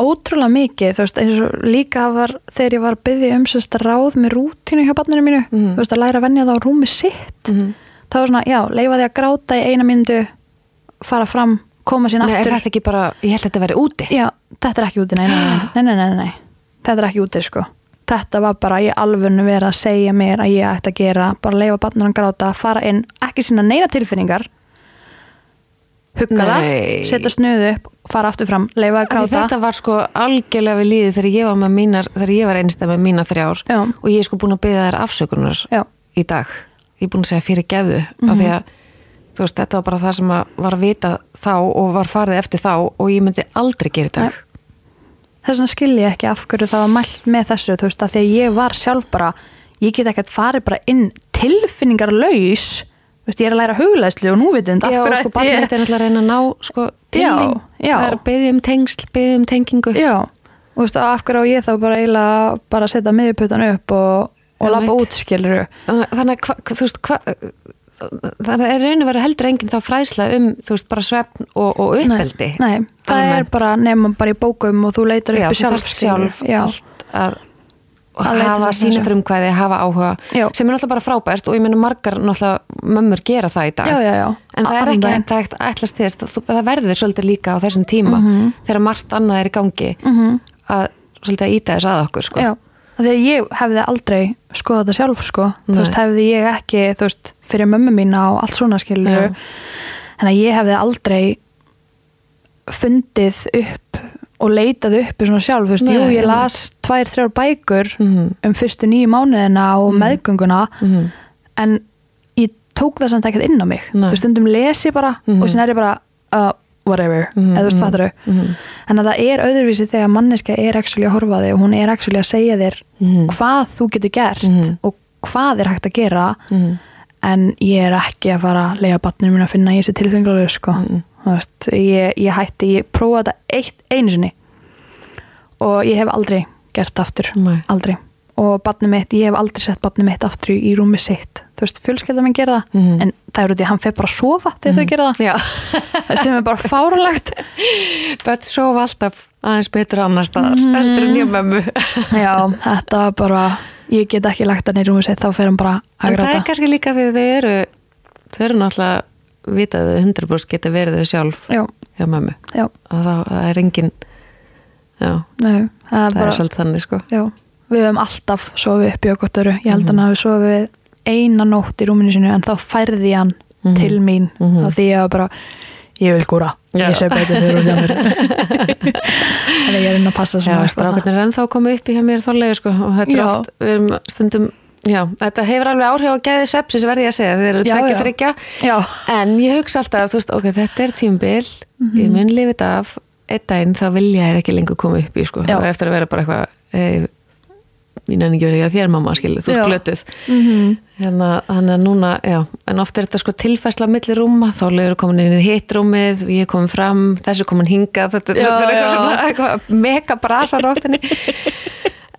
ótrúlega mikið, þú veist, eins og líka var þegar ég var að byggja um sérst ráð með rútínu hjá barninu mínu, Mhm. þú veist, að læra að venja það á rúmi sitt, Mhm. það var svona, já, leifa því að gráta í eina myndu, fara fram, koma sín Nei, er aftur. þetta ekki bara, ég held að þetta veri úti Já, þetta er ekki úti, nei, nei, nei, nei, nei, þetta er ekki úti, sko. Þetta var bara í alvörnu verið að segja mér að ég ætti að gera, bara leifa barninu að gráta, fara inn, ekki sína neina tilfinningar, hugga það, setja snuðu upp, fara aftur fram, leifa að Af því gráta. Þetta var sko algjörlega við líði þegar ég var með mínar, þegar ég var einstæð með mína þrjár Já. og ég er sko búin að byggja þær afsökunar Já. í dag. Ég er búin að segja fyrir gefðu af því að þú veist, þetta var bara það sem að var að vita þá og var farið eftir þá og ég myndi aldrei gera í dag. Þess vegna skil ég ekki af hverju það var mælt með þessu, þú veist, að því að ég var sjálf bara, ég get ekkert farið bara inn tilfinningar laus, þú veist, ég er að læra huglæðslu og núvitund, af Já, hverju sko ætti barnið ég- þetta er náttúrulega að reyna að ná sko til Já, þín. já. Það er að byggja um tengsl, byggja um tengingu. Já, og þú veist, af hverju á ég þá bara eiginlega bara að setja miðjuputan upp og, og Já, mitt. út, skilur Þannig að, þú veist, hva, þannig að er raun og verið heldur enginn þá fræðsla um, þú veist, bara svefn og, og uppeldi. Nei, nei, það er bara nefnum bara í bókum og þú leitar Já, þú sjálf, sjálf. Já, allt að Að hafa sína frumkvæði, hafa áhuga Já. sem er náttúrulega bara frábært og ég meina margar náttúrulega mömmur gera það í dag já, já, já. en það er ekki hægt að ætla- ætlast þess það, verður svolítið líka á þessum tíma Mhm. þegar margt annað er í gangi að svolítið að íta þess að okkur sko. Að ég hefði aldrei skoðað þetta sjálf sko, þú Nei. veist, hefði ég ekki þú veist, fyrir mömmu mína og allt svona skilur Já. en að ég hefði aldrei fundið upp og leitað upp í svona sjálf, þú veist, jú, ég las tvær, þrjár bækur Mhm. um fyrstu nýju mánuðina og meðgönguna Mhm. en ég tók það samt ekkert inn á mig þú veist, stundum les ég bara Mhm. og sinna er ég bara, uh, whatever Mhm, eða þú veist, mhm, fattar mhm. en að það er öðruvísi þegar manneska er actually að horfa þig og hún er actually að segja þér Mhm. hvað þú getur gert Mhm. og hvað er hægt að gera Mhm. en ég er ekki að fara að lega batninu mín að finna í þessi tilfenglegu sko. Mhm. Veist, ég, ég hætti, ég prófaði þetta eitt einu sinni. Og ég hef aldrei gert aftur, Nei. aldrei. Og batnið mitt, ég hef aldrei sett batnið mitt aftur í, rúmi sitt, þú veist, fjölskelda minn gera það, Mhm. en það er út í að hann fer bara að sofa þegar þau gera það, það sem er bara fáralegt bett sofa alltaf aðeins betur annar staðar Mhm. heldur en ég mömmu. Já, þetta var bara ég get ekki lagt hann í rúmi sitt, þá fer hann bara að En það gráta. er kannski líka því þau eru þau eru náttúrulega vitaðu 100% geta verið þau sjálf já, hjá mömmu já, og þá er engin já, nei, það er er svolítið þannig sko Já, við höfum alltaf sofið upp í okkur. Ég held að Mhm. hann hafi sofið eina nótt í rúminu sinu en þá færði hann Mhm. til mín Mhm. af því ég var bara, ég vil Já. ég eitthvað fyrir út hjá mér Þannig ég er inn að passa Já, svona sko, strákarnir er ennþá komið upp í hjá mér þorlega sko og þetta er Já. oft, við erum stundum já, þetta hefur alveg áhrif á gæði sepsis verði ég að segja, þeir eru tvekja þryggja en ég hugsa alltaf, þú veist, ok, þetta er tímbil Mhm. ég mun lifið af. Einn daginn þá vilja þér ekki lengur koma upp í sko. Já. og eftir að vera bara eitthvað e, ég nefnir ekki verið að þér mamma skilu, þú Já. er glötuð. Mhm. hérna, þannig að núna, já en oft er þetta sko tilfæsla á milli rúma. Þá leður komin inn í hitt rúmið ég er komin fram, þessi komin hingað þetta, Já, þetta er eitthvað svona eitthvað mega brasa róttinni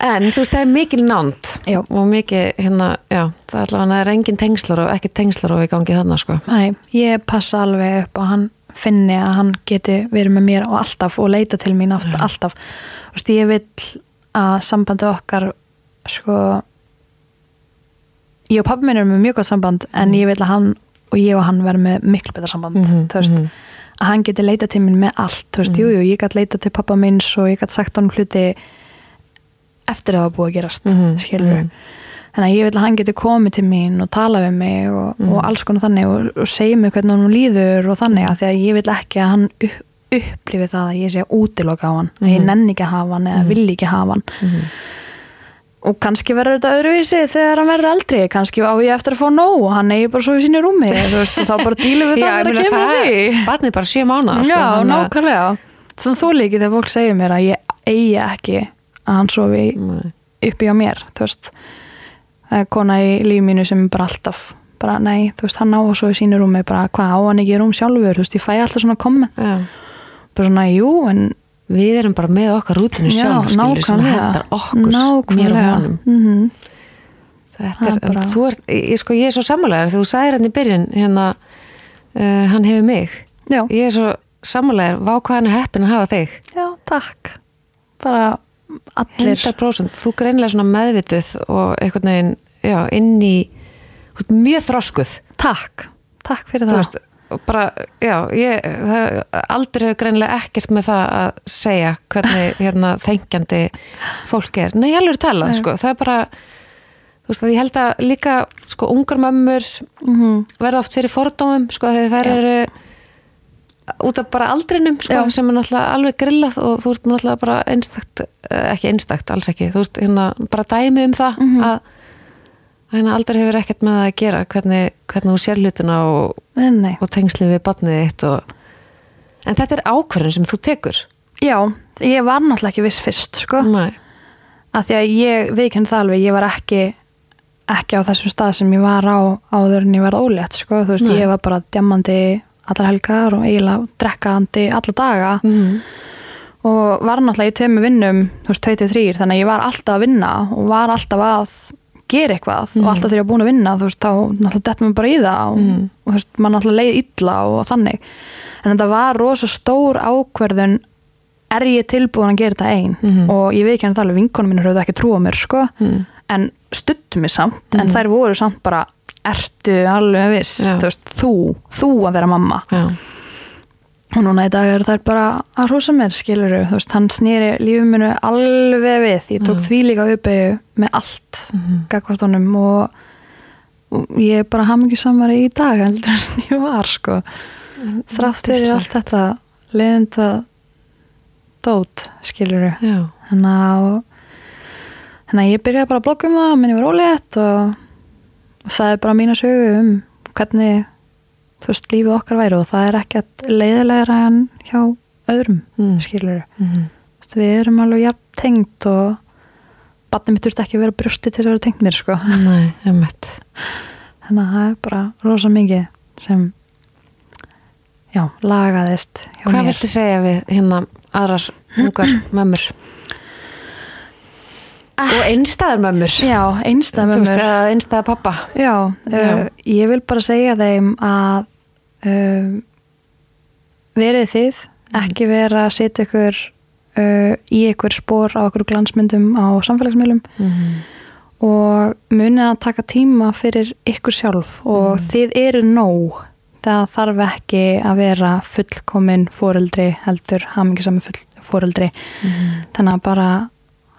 En þú veist, það er mikil nánd Já. og mikið, hérna, já, það er allavega það er engin tengslar og ekki tengslar og í gangi þarna, sko. Nei, ég passa alveg upp að hann finni að hann geti verið með mér og alltaf og leita til mín aftur, alltaf Þú veist, ég vil að sambandi okkar sko ég og pabbi minn erum með mjög gott samband en ég vil að hann og ég og hann verðum með miklu betra samband Mhm, þú veist, mhm. að hann geti leita til mín með allt, þú veist, jú, jú, ég gæti leita til pappa minns og ég gæti sagt honum hluti eftir að það búið að gerast Mhm, skilur mhm. þannig að ég vil að hann geti komið til mín og tala við mig og, Mhm. og alls konar þannig og, og segja mig hvernig hann líður og þannig að því að ég vil ekki að hann upp, upplifi það að ég sé að útiloka á hann að ég Mhm. nenni ekki að hafa hann eða vil ekki hafa hann Mhm. og kannski verður þetta öðruvísi þegar hann verður eldri kannski á ég eftir að fá nóg og hann eigi bara svo í sínu rúmi veist, og þá bara dílu við það kemur að það því er, barnið bara sjö mánu, sko. Já, nákvæmlega Svona þú líki þegar fólk segir mér að ég eigi ekki að hann sofi uppi á mér veist. Það er kona í líf mínu sem bara alltaf bara nei, veist, hann á svo í sínu rúmi bara hvað á hann ekki í rúm sjálfur, þú veist, ég fæ alltaf svona komment, Já. bara svona, jú en Við erum bara með okkar rútinu sjálf, skilur, sem hendar okkur, mér og honum. mm Þetta Það er, bara- þú ert, ég, sko, ég er svo sammálegar þegar þú sagðir hann í byrjun, hérna, uh, hann hefur mig. já, Ég er svo sammálegar, vá hvað hann er heppin að hafa þig. já, takk. Bara allir. 100%, þú greinlega svona meðvituð og einhvern veginn, já, inn í, mjög þroskuð. takk, takk fyrir það. veist, bara, já, ég aldur hefur greinilega ekkert með það að segja hvernig hérna þengjandi fólk er, nei, alveg talað, sko, það er bara veist, ég held að líka sko, ungar mömmur mm verða oft fyrir fordómum, sko, þegar þær eru út af bara aldrinum, sko, sem er náttúrulega alveg grillað og þú ert náttúrulega bara einstakt, eh, ekki einstakt, alls ekki þú ert hérna bara dæmi um það Mhm. að að hérna aldrei hefur ekkert með það að gera hvernig, hvernig þú sér hlutina og og tengsli við barnið þitt og... en þetta er ákvörðin sem þú tekur já, ég var náttúrulega ekki viss fyrst, sko Nei. að því að ég viðkenn það alveg, ég var ekki ekki á þessum stað sem ég var á áður en ég var ólétt, sko, þú veist, Nei. ég var bara djammandi allar helgar og eiginlega drekkaðandi alla daga mm. og var náttúrulega í tveimu vinnum, þú veist, 23, þannig að ég var alltaf að vinna og var alltaf að gera eitthvað Mhm. og alltaf þegar ég var búin að vinna, þú veist, þá náttúrulega dettum við bara í það og, Mhm. og þú veist, maður náttúrulega leið illa og þannig en þetta var rosa stór ákverðun er ég tilbúin að gera þetta einn Mhm. og ég veit ekki að það alveg vinkonum minn höfðu ekki trú á mér, sko Mm. en stuttu mig samt, en Mhm. þær voru samt bara ertu alveg viss, þú veist, þú þú að vera mamma. Já. og núna í dag er þær bara að hrósa mér skiluru, veist, hann snýri lífuminu alveg við, ég tók Já. því líka uppeyju með allt Mhm. gagvart honum og, og ég er bara hamingi samari í dag heldur en ég var sko. Þrátt fyrir allt þetta leðenda dót skiluru þannig að ég byrjaði bara að blogga um það minn ég var ólétt og, og það er bara mína sögu um hvernig þú veist lífið okkar væri og það er ekkert leiðilegra en hjá öðrum Mm. skilur Mm. við erum alveg jafn tengt og batnið mitt þurft ekki að vera brjósti til að vera tengt mér sko Nei, þannig að það er bara rosa mikið sem já, lagaðist Hvað viltu segja við hérna aðrar ungar mömmur? Og einstæðar mömmur já, einstæð Þú með veist, mér eða einstæða pappa. Já, Já. Uh, ég vil bara segja þeim að uh, verið þið ekki vera að setja ykkur uh, í ykkur spór á ykkur glansmyndum á samfélagsmiðlum. Mm. og munið að taka tíma fyrir ykkur sjálf. Og Mhm. þið eru nóg. Það þarf ekki að vera fullkomin fóreldri heldur hamingisami full fóreldri Mm. þannig að bara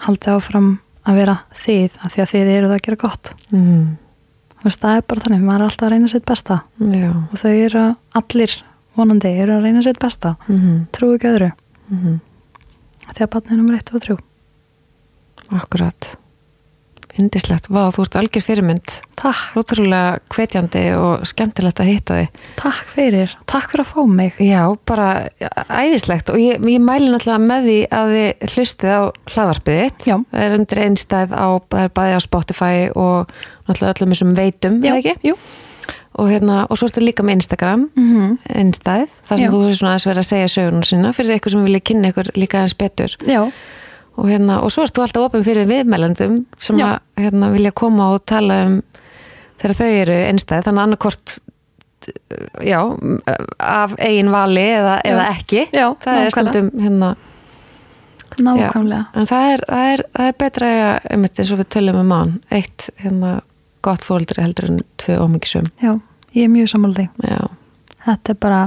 haldið áfram að vera þið af því að þið eru það að gera gott. Mm. Þú veist, það er bara þannig, maður er alltaf að reyna sitt besta. Já. Og þau eru allir vonandi eru að reyna sitt besta. Mm. trú ekki öðru. Mm. því að barnið er nummer 1 og 3 Akkurat Indislegt, vá, þú ert algjör fyrirmynd. Takk, Rótrúlega hvetjandi og skemmtilegt að hitta þig. Takk fyrir. Takk fyrir að fá mig. Já, bara æðislegt. Og ég, ég mæli náttúrulega með því að þið hlustið á hlaðvarpið þitt. Já. það er undir einstæð á, það er bæði á Spotify og náttúrulega öllum þessum veitum, Já, eða ekki? jú. Og, hérna, og svo ertu líka með Instagram mm einstæð, þar sem Já. þú er svona aðeins verið að segja söguna sína fyrir eitthvað sem vilja kynna ykkur líka aðeins betur. Já, og, hérna, og svo ert þú alltaf opinn fyrir viðmælendum sem Já. að hérna, vilja koma og tala um þegar þau eru einstæð þannig annarkort já, af eigin vali eða, Já. eða ekki. Já, það er stundum hérna nákvæmlega. en það er, það er, það er betra að einmitt eins og við tölum um án eitt hérna gott fóldri heldur en tvö ómikisum já, ég er mjög já, þetta er bara,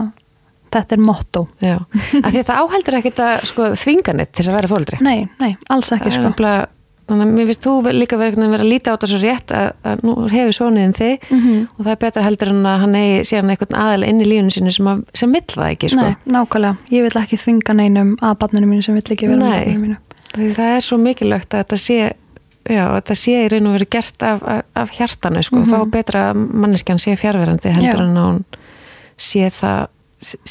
þetta er motto að það áheldur ekkit að sko þvinganitt til þess að vera fóldri nei, nei, alls ekki sko nefnilega- þannig að mér finnst þú líka verið að vera að líta á svo rétt að, að nú hefur sóniðin þig Mhm. og það er betra heldur en að hann eigi síðan einhvern aðal inn í lífunu sinu sem, að, sem vill það ekki sko. Nei, nákvæmlega, ég vil ekki þvinga neinum að barninu mínu sem vill ekki vera barninu mínu það er svo mikilvægt að þetta sé já, að þetta sé í raun og verið gert af, af, af hjartanu sko. Mhm. þá er betra að manneskjan sé fjárverandi heldur Já. en að hún sé það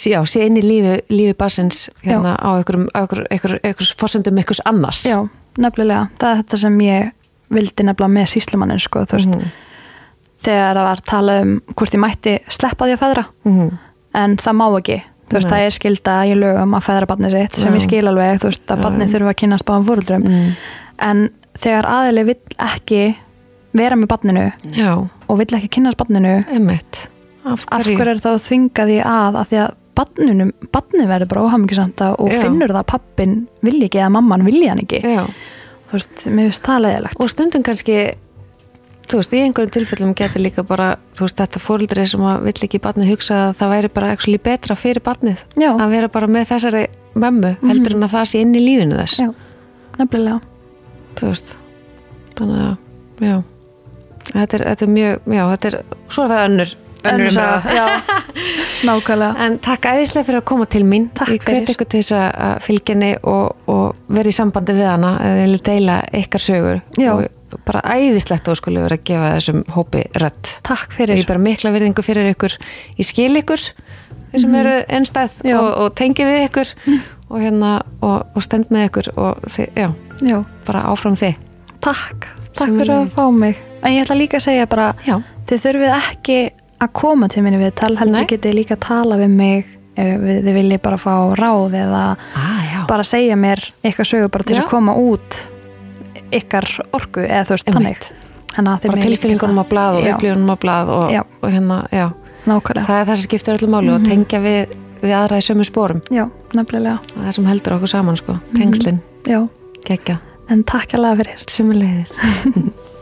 já, sé inn í lífi, lífi basins hérna, á einhverjum forsendum einhvers annars Já, nefnilega, það er þetta sem ég vildi nefnilega með síslumannin sko, þú veist, Mhm. þegar það var að tala um hvort ég mætti sleppa því að feðra Mhm. en það má ekki þú veist, Nei. það er skilda í lögum að feðra barnið sitt sem Já. ég skil alveg, þú veist, að Já. barnið þurfa að kynast báðum fóruldrum, Mm. en þegar aðili vill ekki vera með barninu Já, og vill ekki kynast barninu einmitt Af af hverju? hverju er það að þvinga því að? Að því að barninu, barnið verður bara óhamingisamt og Já. finnur það að pappin vilji ekki eða mamman vilji hann ekki. Já, þú veist, mér finnst það leðilegt og stundum kannski þú veist, í einhverjum tilfellum getur líka bara, þú veist, þetta fóreldri sem að vill ekki barnið hugsa að það væri bara actually betra fyrir barnið Já. að vera bara með þessari mömmu heldur en að það sé inn í lífinu þess. Já, nefnilega. Þú veist þannig að, já. Þetta er, þetta er mjög, já, þetta er svo er það önnur, önnur já, nákvæmlega En takk æðislega fyrir að koma til mín. Takk ég hvet fyrir. ykkur til þess að- henni og, og vera í sambandi við hana eða deila ykkar sögur. Já. Og bara æðislegt skulle vera að gefa þessum hópi rödd. Takk fyrir ég bara mikla virðingu fyrir ykkur. Ég skil ykkur, þeir sem eru ennstæð Mhm. Já. og, og tengi við ykkur og, hérna, og, og stend með ykkur og þið, já, Já, bara áfram þið. takk, takk fyrir að fá mig En ég ætla líka að segja bara Já. Þið þurfið ekki að koma til minni við tal heldur getið líka að tala við mig við, þið viljið bara fá ráð eða Ah, bara segja mér eitthvað sögur bara til Já. að koma út ykkar orku eða þú veist þannig. Bara megið tilfinningunum á blað og upplifunum á blað og, og hérna, já. Nákvæmlega, Það er það sem skiptir öllu máli og tengja við, við aðra í sömu spórum. já, nefnilega. Það sem heldur okkur saman sko, tengslinn, Já, gegja, en takk alveg fyrir. Sumulegðis.